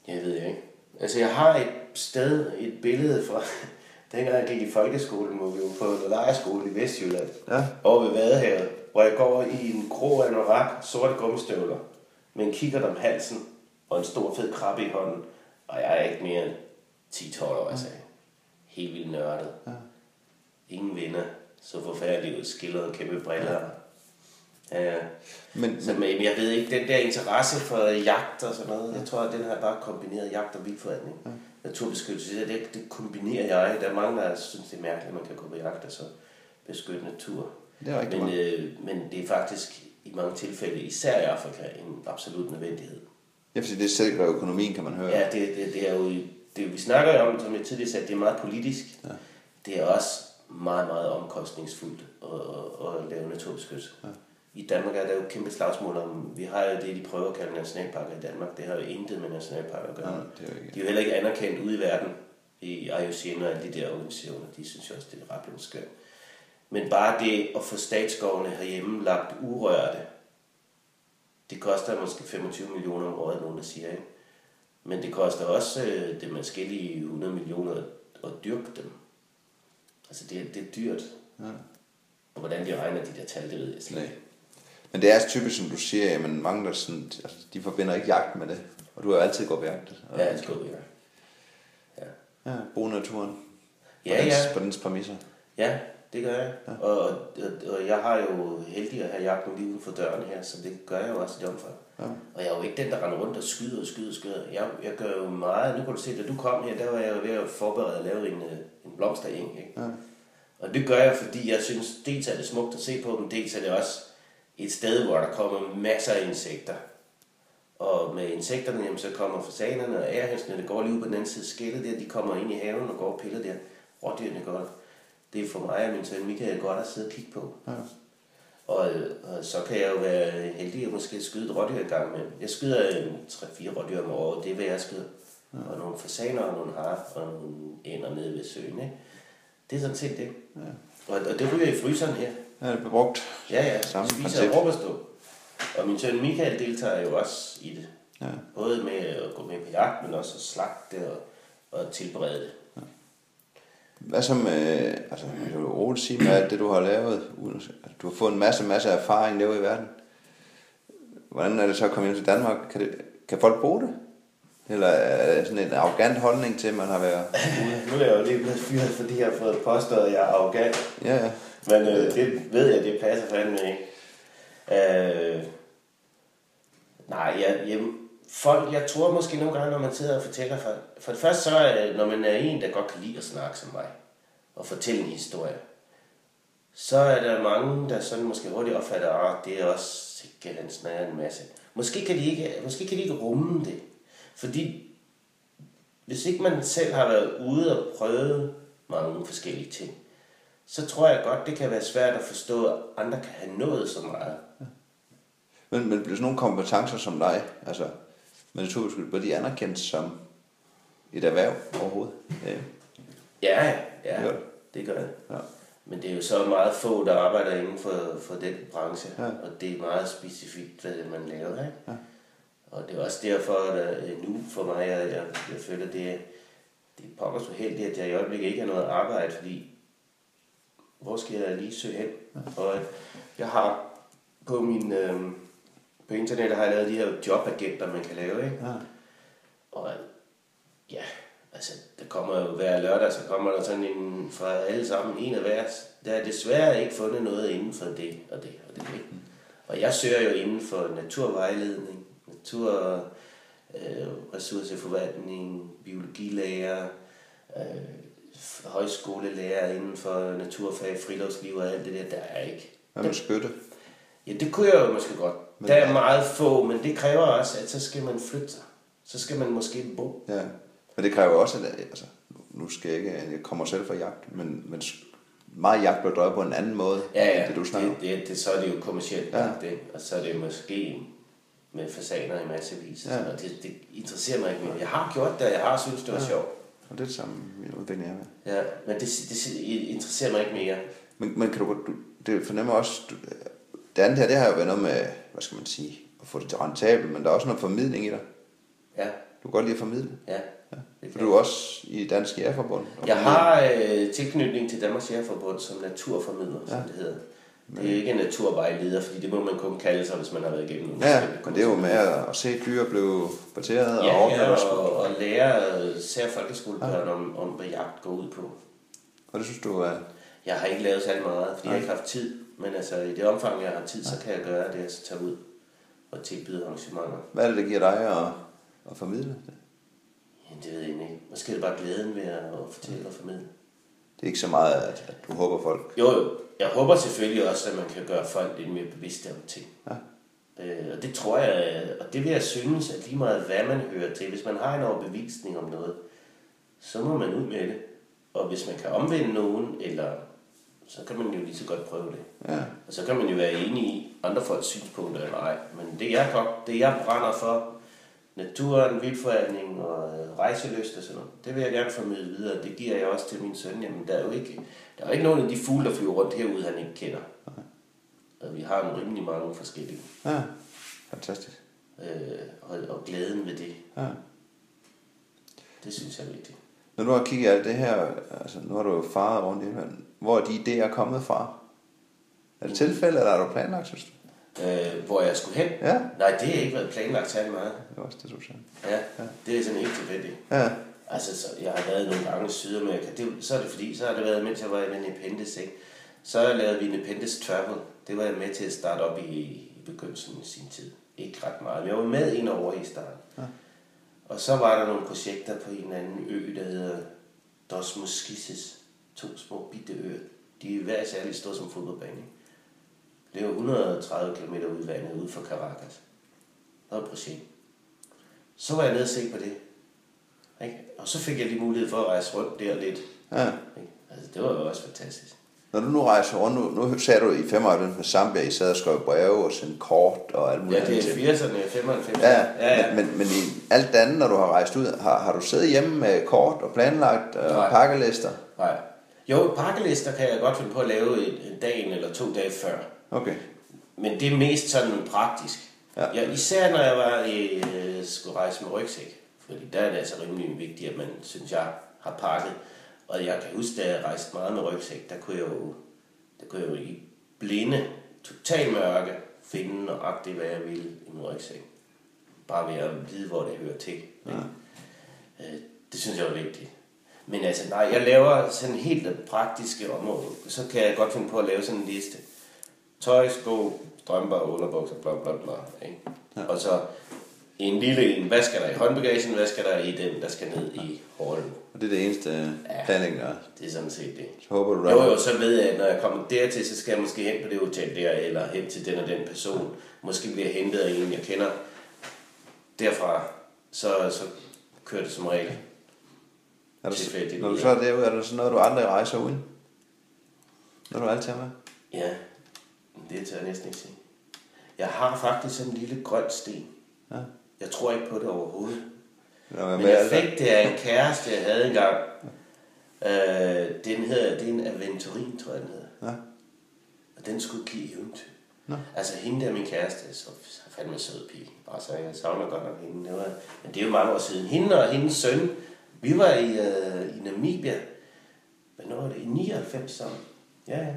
Jeg ved ikke. Altså, jeg har et sted, et billede fra, dengang jeg gik i folkeskolen, hvor vi var på en lejerskole i Vestjylland, Ja. over ved Vadehavet, hvor jeg går i en grå anorak, sorte gummistøvler, med en kikkert om halsen og en stor fed krabbe i hånden. Og jeg er ikke mere end 10-12 år, sagde. Helt vildt nørdet. Ja. Ingen venner. Så forfærdeligt ud. Skildrede kæmpe briller. Ja. Men, Så, men jeg ved ikke, den der interesse for jagt og sådan noget, jeg tror, at den har bare kombineret jagt og vildforvaltning. Ja. Naturbeskyttelse, det, det, det kombinerer jeg. Der er mange, der synes, det er mærkeligt, at man kan gå på jagt og så beskytte natur. Det er men, øh, men det er faktisk i mange tilfælde, især i Afrika, en absolut nødvendighed. ja, fordi det sikrer økonomien, kan man høre. Ja, det, det, det er jo, det, vi snakker jo om, som jeg tidligere sagde, det er meget politisk. Ja. Det er også meget, meget omkostningsfuldt at, at, at lave naturbeskyttelse. Ja. I Danmark er der jo kæmpe slagsmål om, vi har jo det, de prøver at kalde nationalparker i Danmark. Det har jo intet med nationalparker at gøre. Nej, det er jo ikke. De er jo heller ikke anerkendt ude i verden i IUCN og alle de der organisationer. De synes jo også, det er ret skørt. Men bare det at få statsskovene herhjemme lagt urørte, det koster måske 25 millioner om året, nogen der siger, ikke? Men det koster også øh, det forskellige 100 millioner at, dyrke dem. Altså det, er- det er dyrt. Ja. Og hvordan de regner de der tal, det ved jeg slet ikke. Men det er typisk, som du siger, men mange der sådan, altså, de forbinder ikke jagt med det. Og du har jo altid gået på jagt. Og, Ja, det skal vi ja. ja, bruge naturen. Ja, på dens, ja. På dens præmisser. Ja, det gør jeg. Ja. Og, og, og jeg har jo heldig at have jagten lige uden for døren her, så det gør jeg jo også i det omfang. Ja. Og jeg er jo ikke den, der render rundt og skyder og skyder og skyder. Jeg, jeg gør jo meget. Nu kan du se, da du kom her, der var jeg jo ved at forberede at lave en, øh, en blomstereng. Ikke? Ja. Og det gør jeg, fordi jeg synes, dels er det smukt at se på dem, dels er det også et sted, hvor der kommer masser af insekter. Og med insekterne, jamen, så kommer fasanerne og ærhænsene, der går lige ud på den anden side skældet der, de kommer ind i haven og går og piller der. Rådyrene godt. Det er for mig og min søn Michael godt at sidde og kigge på. Ja. Og, og så kan jeg jo være heldig at måske skyde et rådyr i gang med. Jeg skyder en 3-4 rådyr om året, det er hvad jeg skyder. Ja. Og nogle fasaner og nogle har og nogle ender nede ved søen. Ikke? Det er sådan set det. Ja. Og, og det ryger i fryseren her. Ja, det er brugt. Ja, ja. Samme Spiser princip. Og min søn Michael deltager jo også i det. Ja. Både med at gå med på jagt, men også at slagte og, og tilberede det. Hvad så med, altså man kan jo roligt sige med alt det, du har lavet, uden, at du har fået en masse, masse erfaring derude i verden. Hvordan er det så at komme hjem til Danmark? Kan, det, kan folk bruge det? Eller er det sådan en arrogant holdning til, at man har været ude? Nu er jeg jo lige blevet fyret, fordi jeg har fået påstået, at jeg er arrogant. Ja, ja. Men øh, det ved jeg, det passer fandme ikke. Øh, nej, jeg, jeg, folk, jeg tror måske nogle gange, når man sidder og fortæller for, for det første så er det, når man er en, der godt kan lide at snakke som mig, og fortælle en historie, så er der mange, der sådan måske hurtigt opfatter, at det er også sikkert, han snakker en masse. Måske kan, de ikke, måske kan de ikke rumme det. Fordi hvis ikke man selv har været ude og prøvet mange forskellige ting, så tror jeg godt, det kan være svært at forstå, at andre kan have nået så meget. Men, men bliver sådan nogle kompetencer som dig, altså naturbeskyttelse, bliver de anerkendt som et erhverv overhovedet? Ja. Ja, ja, Det gør det. gør det. Ja. Men det er jo så meget få, der arbejder inden for, for den branche, Ja. og det er meget specifikt, hvad man laver. Ikke? Ja. Og det er også derfor, at øh, nu for mig, jeg, jeg, jeg føler, det det er pokkers uheldigt, at jeg i øjeblikket ikke har noget arbejde, fordi hvor skal jeg lige søge hen? Og jeg har på min øh, på internettet har jeg lavet de her jobagenter, man kan lave, ikke? Ja. Og ja, altså, der kommer jo hver lørdag, så kommer der sådan en fra alle sammen, en af hver. Der er desværre ikke fundet noget inden for det og det og det. Ikke? Og jeg søger jo inden for naturvejledning, natur, øh, ressourceforvaltning, biologilærer, øh, højskolelærer inden for naturfag, friluftsliv og alt det der, der er ikke. Hvad med skytte? Ja, det kunne jeg jo måske godt. Men- Der er meget få, men det kræver også, at så skal man flytte sig. Så skal man måske bo. Ja. Men det kræver også, at altså, nu skal jeg ikke, jeg kommer selv fra jagt, men, men meget jagt bliver drevet på en anden måde, Ja, ja. end det du snakker det, det, det, så er det jo kommercielt Ja. ja. det, og så er det måske med fasaner i massevis. Ja. Og det, det interesserer mig ikke mere. Jeg har gjort det, og jeg har synes det var ja. sjovt. Og det er det samme udvikling jeg med. Ja, men det, det, interesserer mig ikke mere. Men, men kan du, godt- du, det fornemmer også, du, det andet her, det har jo været noget med, hvad skal man sige, at få det til rentabelt, men der er også noget formidling i dig. Ja, Du kan godt lide at formidle. ja. For du er også i Dansk Jægerforbund. Jeg har øh, tilknytning til Danmarks Jægerforbund som naturformidler, ja. som det hedder. Det er ikke en naturvejleder, fordi det må man kun kalde sig, hvis man har været igennem nogle Ja, men det er jo med at se dyr blive parteret og Ja, ordnet ja og, og lære især folkeskolebørn om, om, hvad jagt går ud på. Og det synes du er... Jeg har ikke lavet særlig meget, fordi jeg har ikke haft tid. Men altså, i det omfang, jeg har tid, så kan jeg gøre det, altså tage ud og tilbyde arrangementer. Hvad er det, der giver dig at, at formidle det? Ja, det ved jeg ikke. Måske er det bare glæden ved at fortælle og formidle. Det er ikke så meget, at, at du håber folk... Jo, jo. Jeg håber selvfølgelig også, at man kan gøre folk lidt mere bevidste om ting. Ja. Øh, og det tror jeg, og det vil jeg synes, at lige meget hvad man hører til, hvis man har en overbevisning om noget, så må man ud med det. Og hvis man kan omvende nogen, eller så kan man jo lige så godt prøve det. Ja, Og så kan man jo være enig i andre folks synspunkter eller ej. Men det jeg, godt, det jeg brænder for, naturen, vildforvaltning og øh, rejselyst og sådan noget, det vil jeg gerne formidle videre. Det giver jeg også til min søn. Jamen, der er jo ikke, der er ikke nogen af de fugle, der flyver rundt herude, han ikke kender. Og vi har en rimelig mange forskellige. ja. Fantastisk. Øh, og, og glæden ved det, Ja. det synes jeg er vigtigt. Når du har kigget alt det her, altså nu har du jo faret rundt i hvor er de idéer kommet fra? Er det tilfælde, eller er du planlagt, synes du? Øh, hvor jeg skulle hen? Ja. Nej, det har ikke været planlagt særlig meget. Det var også det, du sagde. Ja, det er sådan helt tilfældigt. Ja, Altså, så jeg har været nogle gange i Sydamerika. Det, så er det fordi, så har det været, mens jeg var i Independence, ikke? Så lavede vi Independence Travel. Det var jeg med til at starte op i, i begyndelsen i sin tid. Ikke ret meget, men jeg var med ind over i starten. Ja. Og så var der nogle projekter på en anden ø, der hedder Dos Mosquises. To små bitte øer. De er hver særligt store som fodboldbane. ikke? Det er jo 130 km ud i vandet, ude for Caracas. Der var projekt. Så var jeg nede og se på det. Ikke? Og så fik jeg lige mulighed for at rejse rundt der lidt. ja. Ikke? Altså, det var jo også fantastisk. Når du nu rejser rundt, nu, nu sagde du i 95 med Zambia, I sad og skrev breve og sendte kort og alt muligt Ja, det er andet til. 80'erne, 95. Ja, ja, ja. Men, men, men i alt det andet, når du har rejst ud, har, har du siddet hjemme med kort og planlagt og Nej. pakkelister? Nej. Jo, pakkelister kan jeg godt finde på at lave en, en dag eller to dage før. Okay. Men det er mest sådan praktisk. Ja. Ja, især når jeg var i, øh, skulle rejse med rygsæk. Fordi der er det altså rimelig vigtigt, at man, synes jeg, har pakket. Og jeg kan huske, da jeg rejste meget med rygsæk, der kunne jeg jo, der kunne jeg jo i blinde, total mørke, finde nøjagtigt, hvad jeg ville i min rygsæk. Bare ved at vide, hvor det hører til. Ja. Det synes jeg var vigtigt. Men altså, nej, jeg laver sådan helt praktiske område. Så kan jeg godt finde på at lave sådan en liste. Tøj, sko, strømper, underbukser, bla bla bla. Ikke? Ja. Og så en lille en, hvad skal der i håndbagagen, hvad skal der i den, der skal ned i hånden. Og det er det eneste planlægning, der er. Det er sådan set det. Så håber du, Jo, jo, så ved jeg, at når jeg kommer dertil, så skal jeg måske hen på det hotel der, eller hen til den og den person. Måske bliver jeg hentet af en, jeg kender. Derfra, så, så kører det som regel. er tilfældigt når du så er derude, er der sådan noget, du aldrig rejser uden? Når du altid er med? Ja, det tør jeg næsten ikke sige. Jeg har faktisk sådan en lille grøn sten. Ja. Jeg tror ikke på det overhovedet. Er Men med jeg fik det af en kæreste, jeg havde engang. Øh, den hedder, det er en Aventurin, tror jeg den hedder. Ja. Og den skulle give eventyr. Nå. Altså hende der, min kæreste, så så fandme sød pige. Altså jeg savner godt nok hende. Det var, men det er jo mange år siden. Hende og hendes søn, vi var i, øh, i Namibia. Hvornår var det? I 99 sammen. Ja, ja.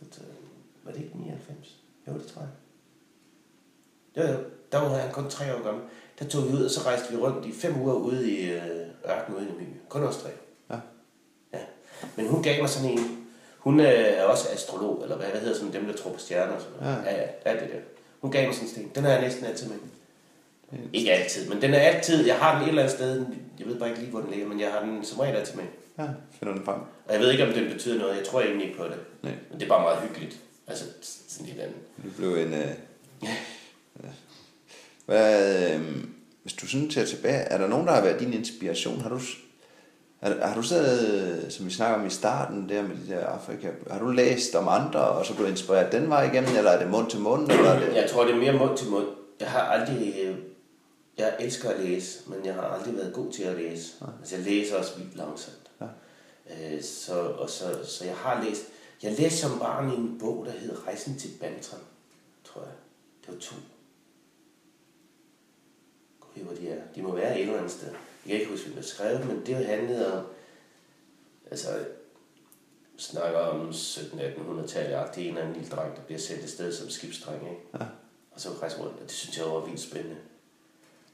Det, øh, var det ikke 99? Jo, det tror jeg. Jo, jo. Der var han kun tre år gammel. Der tog vi ud, og så rejste vi rundt i fem uger ude i øh, ørkenen ude i Namibia. Kun os tre. Ja. Ja. Men hun gav mig sådan en... Hun øh, er også astrolog, eller hvad, hvad hedder sådan dem, der tror på stjerner og sådan noget. Ja. Ja, ja, det der. Hun gav mig sådan en sten. Den har jeg næsten altid med. Ikke altid, men den er altid... Jeg har den et eller andet sted. Jeg ved bare ikke lige, hvor den ligger, men jeg har den som regel altid med. Ja, finder den frem. Og jeg ved ikke, om den betyder noget. Jeg tror egentlig ikke på det. Nej. Men det er bare meget hyggeligt. Altså, sådan lidt andet. Du blev en... Øh, ja. Hvad, øh, hvis du sådan ser tilbage, er der nogen, der har været din inspiration? Har du, har, har du siddet, som vi snakker om i starten, der med de der Afrika, har du læst om andre, og så blev du inspireret den vej igennem, eller er det mund til mund, eller er det... Jeg tror, det er mere mund til mund. Jeg har aldrig... øh, Jeg elsker at læse, men jeg har aldrig været god til at læse. Altså, jeg læser også vildt langsomt. Ja. Øh, så, og så, så jeg har læst... Jeg læste som barn i en bog, der hed Rejsen til Bantram, tror jeg. Det var to. Gud, hvor de er. De må være et eller andet sted. Jeg kan ikke huske, hvem der skrev men det handlede om... Altså, snakker om 1700-1800-tallet. Det er en eller anden lille dreng, der bliver sendt et sted som skibsdreng. Ikke? Ja. Og så rejser rundt, og det synes jeg var vildt spændende.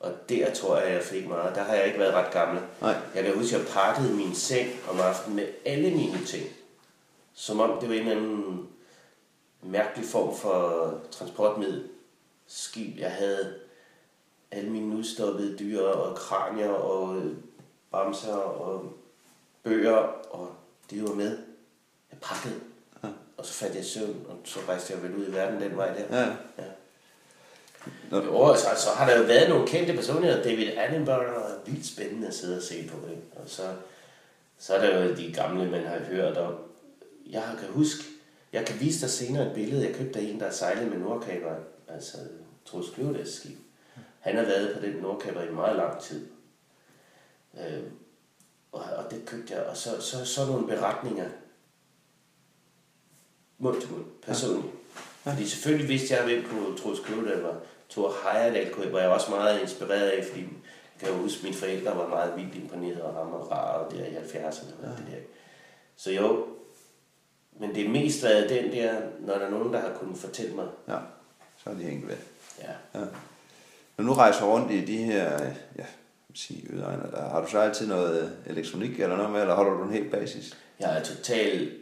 Og der tror jeg, jeg fik meget. Der har jeg ikke været ret gammel. Nej. Jeg kan huske, at jeg pakkede min seng om aftenen med alle mine ting. Som om det var en eller anden mærkelig form for transportmiddel. Skib. Jeg havde alle mine udstoppede dyr og kranier og øh, bamser og bøger, og det var med. Jeg pakkede. Ja. Og så faldt jeg i søvn, og så rejste jeg vel ud i verden den vej der. Ja. Ja. Nå. Jo, så, så har der jo været nogle kendte personligheder. David Attenborough er vildt spændende at sidde og se på. Ikke? Og så, så er der jo de gamle, man har hørt om. Jeg kan huske, jeg kan vise dig senere et billede, jeg købte af en, der sejlede med Nordkaberen. Altså, Troels Kløvedals skib. Han har været på den Nordkaber i meget lang tid. Øh, og, og det købte jeg. Og så, så, så nogle beretninger. Mund til mund, personligt. Ja. Fordi selvfølgelig vidste jeg, hvem kunne Troels Kløvedal var. Thor Heyerdahl var jeg også meget inspireret af, fordi jeg kan huske, at mine forældre var meget vildt imponeret af ham og rar der i 70'erne. Ja. Det der. Så jo, men det er mest været den der, når der er nogen, der har kunnet fortælle mig. ja. Så er de hængt ved. Ja. Ja. Når du rejser rundt i de her ja, sige, yderegner, der, har du så altid noget elektronik eller noget med, eller holder du en helt basis? Jeg er totalt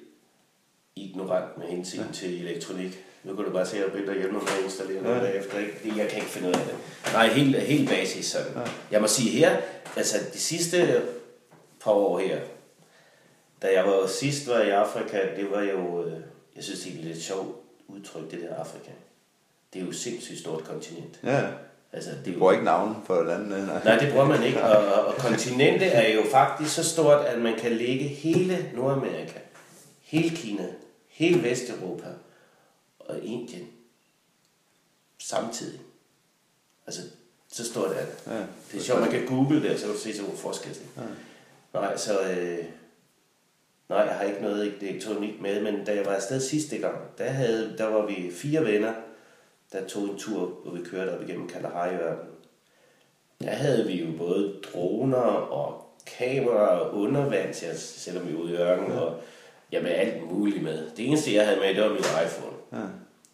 ignorant med hensyn ja. til elektronik. Nu kan du bare se, at jeg begynder hjemme med at installere noget Ja. bagefter. Ikke? Fordi Jeg kan ikke finde ud af det. Nej, helt, helt basis sådan. Ja. Jeg må sige her, altså de sidste par år her, da jeg var sidst var i Afrika, det var jo, øh, jeg synes det er et lidt sjovt udtryk, det der Afrika. Det er jo sindssygt stort kontinent. Ja, Altså, det er du jo bruger ikke navn for landene. Nej. Nej, det bruger man ikke. Og, og, kontinentet er jo faktisk så stort, at man kan lægge hele Nordamerika, hele Kina, hele Vesteuropa og Indien samtidig. Altså, så stort er det. Ja. Det er sjovt, man kan google det, og så kan du se, hvor forskel det er. Ja. Nej, så... Øh, nej, jeg har ikke noget elektronik med, men da jeg var afsted sidste gang, der, havde, der var vi fire venner, der tog en tur, hvor vi kørte op igennem Kalahari-ørkenen. Der havde vi jo både droner og kameraer undervands, ja, selvom vi var ude i ørkenen, og jamen alt muligt med. Det eneste, jeg havde med, det var min iPhone. Ja.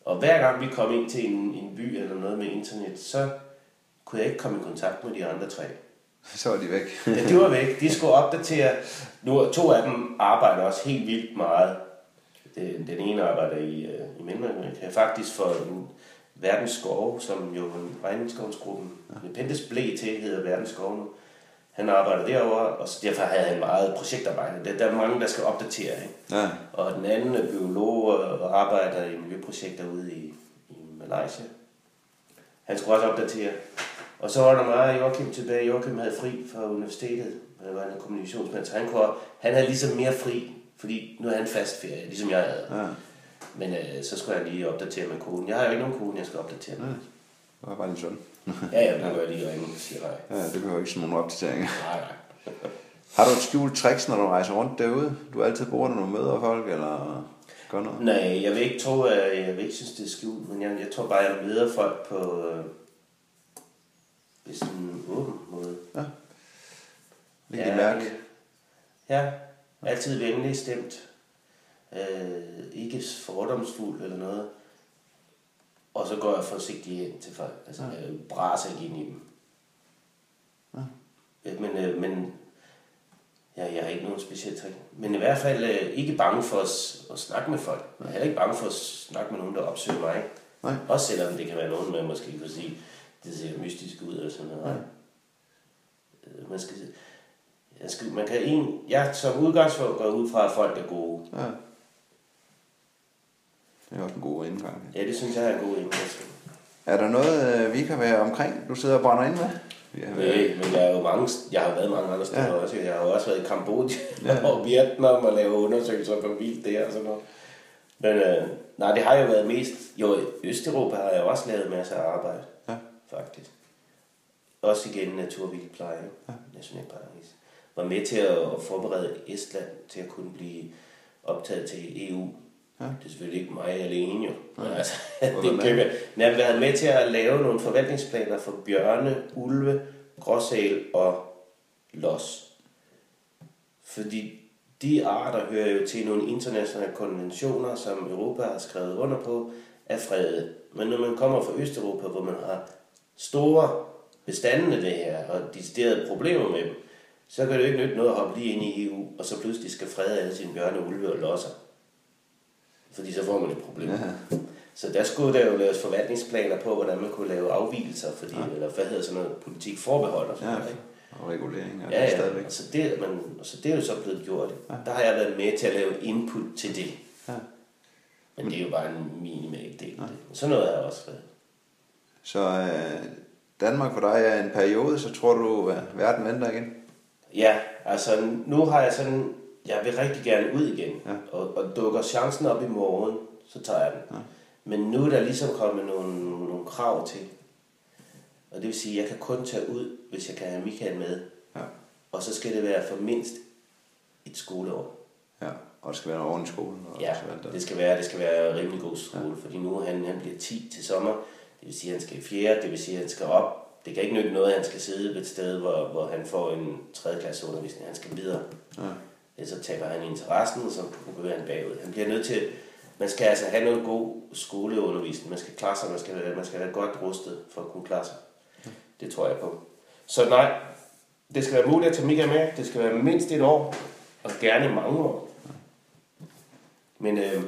Og hver gang vi kom ind til en, en by eller noget med internet, så kunne jeg ikke komme i kontakt med de andre tre. Så er de væk. Ja, det var væk. De skulle opdatere. Nu, to af dem arbejder også helt vildt meget. Den, den ene arbejder i, øh, i Mellemamerika, faktisk for en Verdens Skove, som jo en regningsskovsgruppen, ja. Pentes Blæ til hedder Verdens Skove nu. Han arbejder derovre, og så derfor havde han meget projektarbejde. Der, der er mange, der skal opdatere. Ikke? Ja. Og den anden er biolog og arbejder i miljøprojekter ude i, i Malaysia. Han skulle også opdatere. Og så var der mig og Joachim tilbage. Joachim havde fri fra universitetet. Han var en kommunikationsmand, så han, kunne, han havde ligesom mere fri, fordi nu havde han fast ferie, ligesom jeg havde. Ja. Men øh, så skulle jeg lige opdatere med koden. Jeg har jo ikke nogen kone, jeg skal opdatere med. Det var bare din søn. Ja, ja, det gør jeg lige og sige hej. Ja, det behøver ikke sådan nogle opdateringer. Nej, nej. Har du et skjult tricks, når du rejser rundt derude? Du altid bruger når du møder folk, eller gør noget? Nej, jeg vil ikke tro, at jeg vil ikke synes, det er skjult, men jeg, jeg tror bare, jeg møder folk på på sådan en åben måde. Lige ja, mærke. Ja, altid venlig stemt. Øh, ikke fordomsfuld eller noget. Og så går jeg forsigtigt ind til folk. Altså, Ja. jeg braser ikke ind i dem. Ja. Øh, Men, øh, men ja, jeg har ikke nogen speciel trick. Men i hvert fald øh, ikke bange for at, at snakke med folk. Jeg er heller ikke bange for at snakke med nogen, der opsøger mig. Nej. Også selvom det kan være nogen, man måske kan sige, det ser mystisk ud eller sådan noget. Ja. Øh, Man, skal, jeg skal, man kan en, jeg som udgangspunkt går ud fra, at folk er gode. Ja. Det er også en god indgang. Ja, det synes jeg er en god indgang. Er der noget, øh, vi kan være omkring, du sidder og brænder ind med? Været- Nej, men jeg er jo mange, jeg har været mange andre steder Ja. ja. også. Jeg har jo også været i Kambodja Ja. ja. og Vietnam og lave undersøgelser på vildt der og sådan noget. Men øh, nej, det har jo været mest... Jo, i Østeuropa har jeg jo også lavet masser af arbejde, Ja. Faktisk. Også igen naturvildpleje, Ja. ja. Nationalparadis. Var med til at, at forberede Estland til at kunne blive optaget til EU. Ja. Det er selvfølgelig ikke mig alene jo. Men Nej. altså, det kan jeg. Jeg har været med til at lave nogle forvaltningsplaner for bjørne, ulve, gråsæl og los. Fordi de arter hører jo til nogle internationale konventioner, som Europa har skrevet under på, er fredet. Men når man kommer fra Østeuropa, hvor man har store bestande af det her, og deciderede problemer med dem, så kan det jo ikke nytte noget at hoppe lige ind i EU, og så pludselig skal frede alle sine bjørne, ulve og losser. Fordi så får man et problem. Ja. Så der skulle der jo laves forvaltningsplaner på, hvordan man kunne lave afvielser, fordi, ja. eller hvad hedder sådan noget, politik forbehold og sådan Ja, noget. ikke? og regulering er Ja, ja. stadigvæk. Så det, man, så det er jo så blevet gjort. Ja. Der har jeg været med til at lave input til det. Ja. Men det er jo bare en minimal del. Ja. Sådan noget er også været. Så øh, Danmark for dig er en periode, så tror du, at verden venter igen? Ja, altså nu har jeg sådan, jeg vil rigtig gerne ud igen. Ja. Og, og dukker chancen op i morgen, så tager jeg den. Ja. Men nu er der ligesom kommet nogle, nogle krav til. Og det vil sige, at jeg kan kun tage ud, hvis jeg kan have Michael med. Ja. Og så skal det være for mindst et skoleår. ja. Og det skal være en ordentlig skole. Og Ja, det skal være, det skal være en rimelig god skole, ja. fordi nu han, han bliver 10 til sommer. Det vil sige, at han skal i fjerde, det vil sige, at han skal op. Det kan ikke nytte noget, at han skal sidde et sted, hvor, hvor han får en 3. klasse undervisning. Han skal videre. Ja. Ellers så taber han interessen, og så går han bagud. Han bliver nødt til, man skal altså have noget god skoleundervisning. Man skal klare sig, man skal, man skal være godt rustet for at kunne klare sig. Det tror jeg på. Så nej, det skal være muligt at tage Mika med. Det skal være mindst et år, og gerne mange år. Men øh,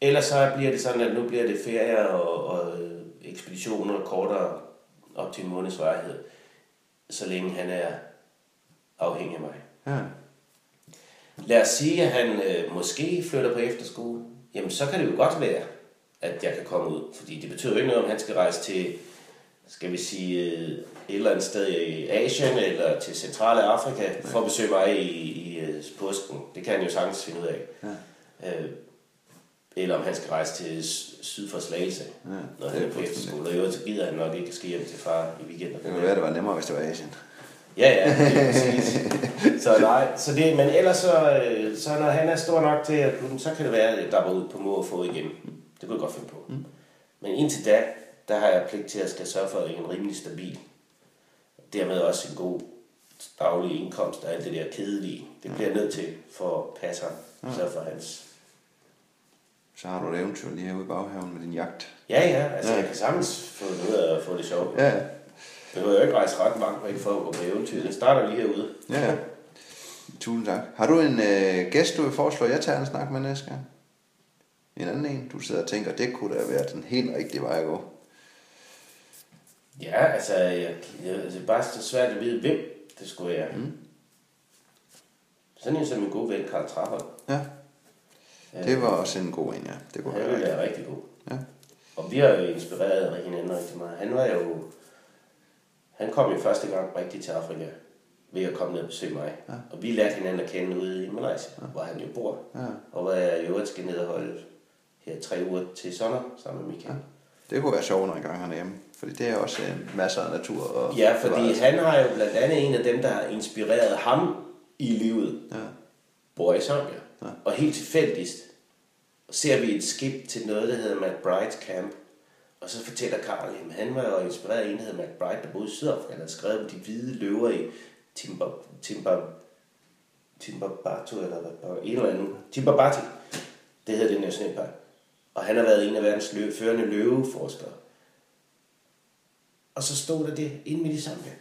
ellers så bliver det sådan, at nu bliver det ferier og, og øh, ekspeditioner kortere op til en måneds varighed, så længe han er afhængig af mig. Ja. Lad os sige, at han øh, måske flytter på efterskole. Jamen, så kan det jo godt være, at jeg kan komme ud. Fordi det betyder jo ikke noget, om han skal rejse til, skal vi sige, øh, et eller andet sted i Asien eller til centrale Afrika for at besøge mig i, i øh, påsken. Det kan han jo sagtens finde ud af. Ja. Øh, eller om han skal rejse til syd for Slagelse, Ja, når han er på efterskole. Og i øvrigt, så gider han nok ikke skal hjem til far i weekenden. Det kunne være, det var nemmere, hvis det var Asien. Ja, ja, det er præcis. så nej, så det, men ellers så, øh, så når han er stor nok til, at så kan det være, at jeg dabber ud på må og få igen. Det kunne jeg godt finde på. Mm. Men indtil da, der har jeg pligt til at skal sørge for, en rimelig stabil. Dermed også en god daglig indkomst og alt det der kedelige. Det bliver jeg nødt til for at passe ham. Sørge for hans... Så har du et eventyr lige herude i baghaven med din jagt. Ja, ja, altså Ja. jeg kan sagtens få det ud af at få det sjovt. Ja, Det behøver jeg ikke rejse ret langt væk for at gå på eventyr. Det starter lige herude. ja. ja. Tusind tak. Har du en øh, gæst, du vil foreslå, jeg tager en snak med næste gang? En anden en, du sidder og tænker, det kunne da være den helt rigtige vej at gå. Ja, altså, jeg, jeg, altså, er bare så svært at vide, hvem det skulle være. Mm. Sådan en som min gode ven, Karl Trapper. Ja, det var også en god en, ja. Det kunne Han være rigtig god. Ja. Og vi har jo inspireret hinanden rigtig meget. Han var jo... Han kom jo første gang rigtig til Afrika ved at komme ned og besøge mig. Ja. Og vi lærte hinanden at kende ude i Malaysia, ja. hvor han jo bor. Ja. Og hvor jeg i øvrigt skal ned og holde her tre uger til sommer sammen med Michael. Det kunne være sjovt, når en gang han er hjemme. Fordi det er også øh, masser af natur. Og Ja, fordi han har jo blandt andet en af dem, der har inspireret ham i livet, Ja. bor i Zambia. Og helt tilfældigt ser vi et skib til noget, der hedder McBride Camp. Og så fortæller Karl, at han var jo inspireret af en, der hedder McBride, der boede i Sydafrika. Han havde skrevet om de hvide løver i Timber, Timber, Timbabatu, eller hvad, en eller anden. Timbabati, det hedder det nationalpark. Og han har været en af verdens lø, førende løveforskere. Og så stod der det inde midt i Zambia.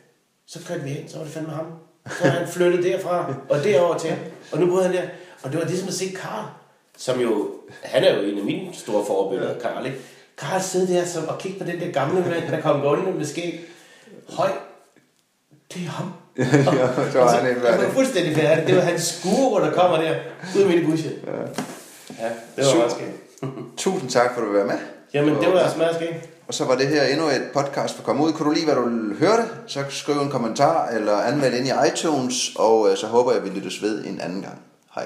Så kørte vi hen, så var det fandme ham. Så han flyttet derfra og derover til. Og nu boede han der. Og det var ligesom at se Karl, som jo, han er jo en af mine store forbilleder, Karl, ikke? Karl sidder der som, og kigge på den der gamle mand, der kom gående med skæg. Høj, det er ham. ja, så var han helt Han var fuldstændig færdig. Det var hans guru, der kommer der, ude midt i bushen. Ja, ja det var meget skægt. Tusind tak, for at du vil være med. Jamen, det var også meget skægt. Og så var det her endnu et podcast for at komme ud. Kunne du lide, hvad du hørte, så skriv en kommentar eller anmeld ind i iTunes, og øh, så håber jeg, vi lyttes ved en anden gang. Hej.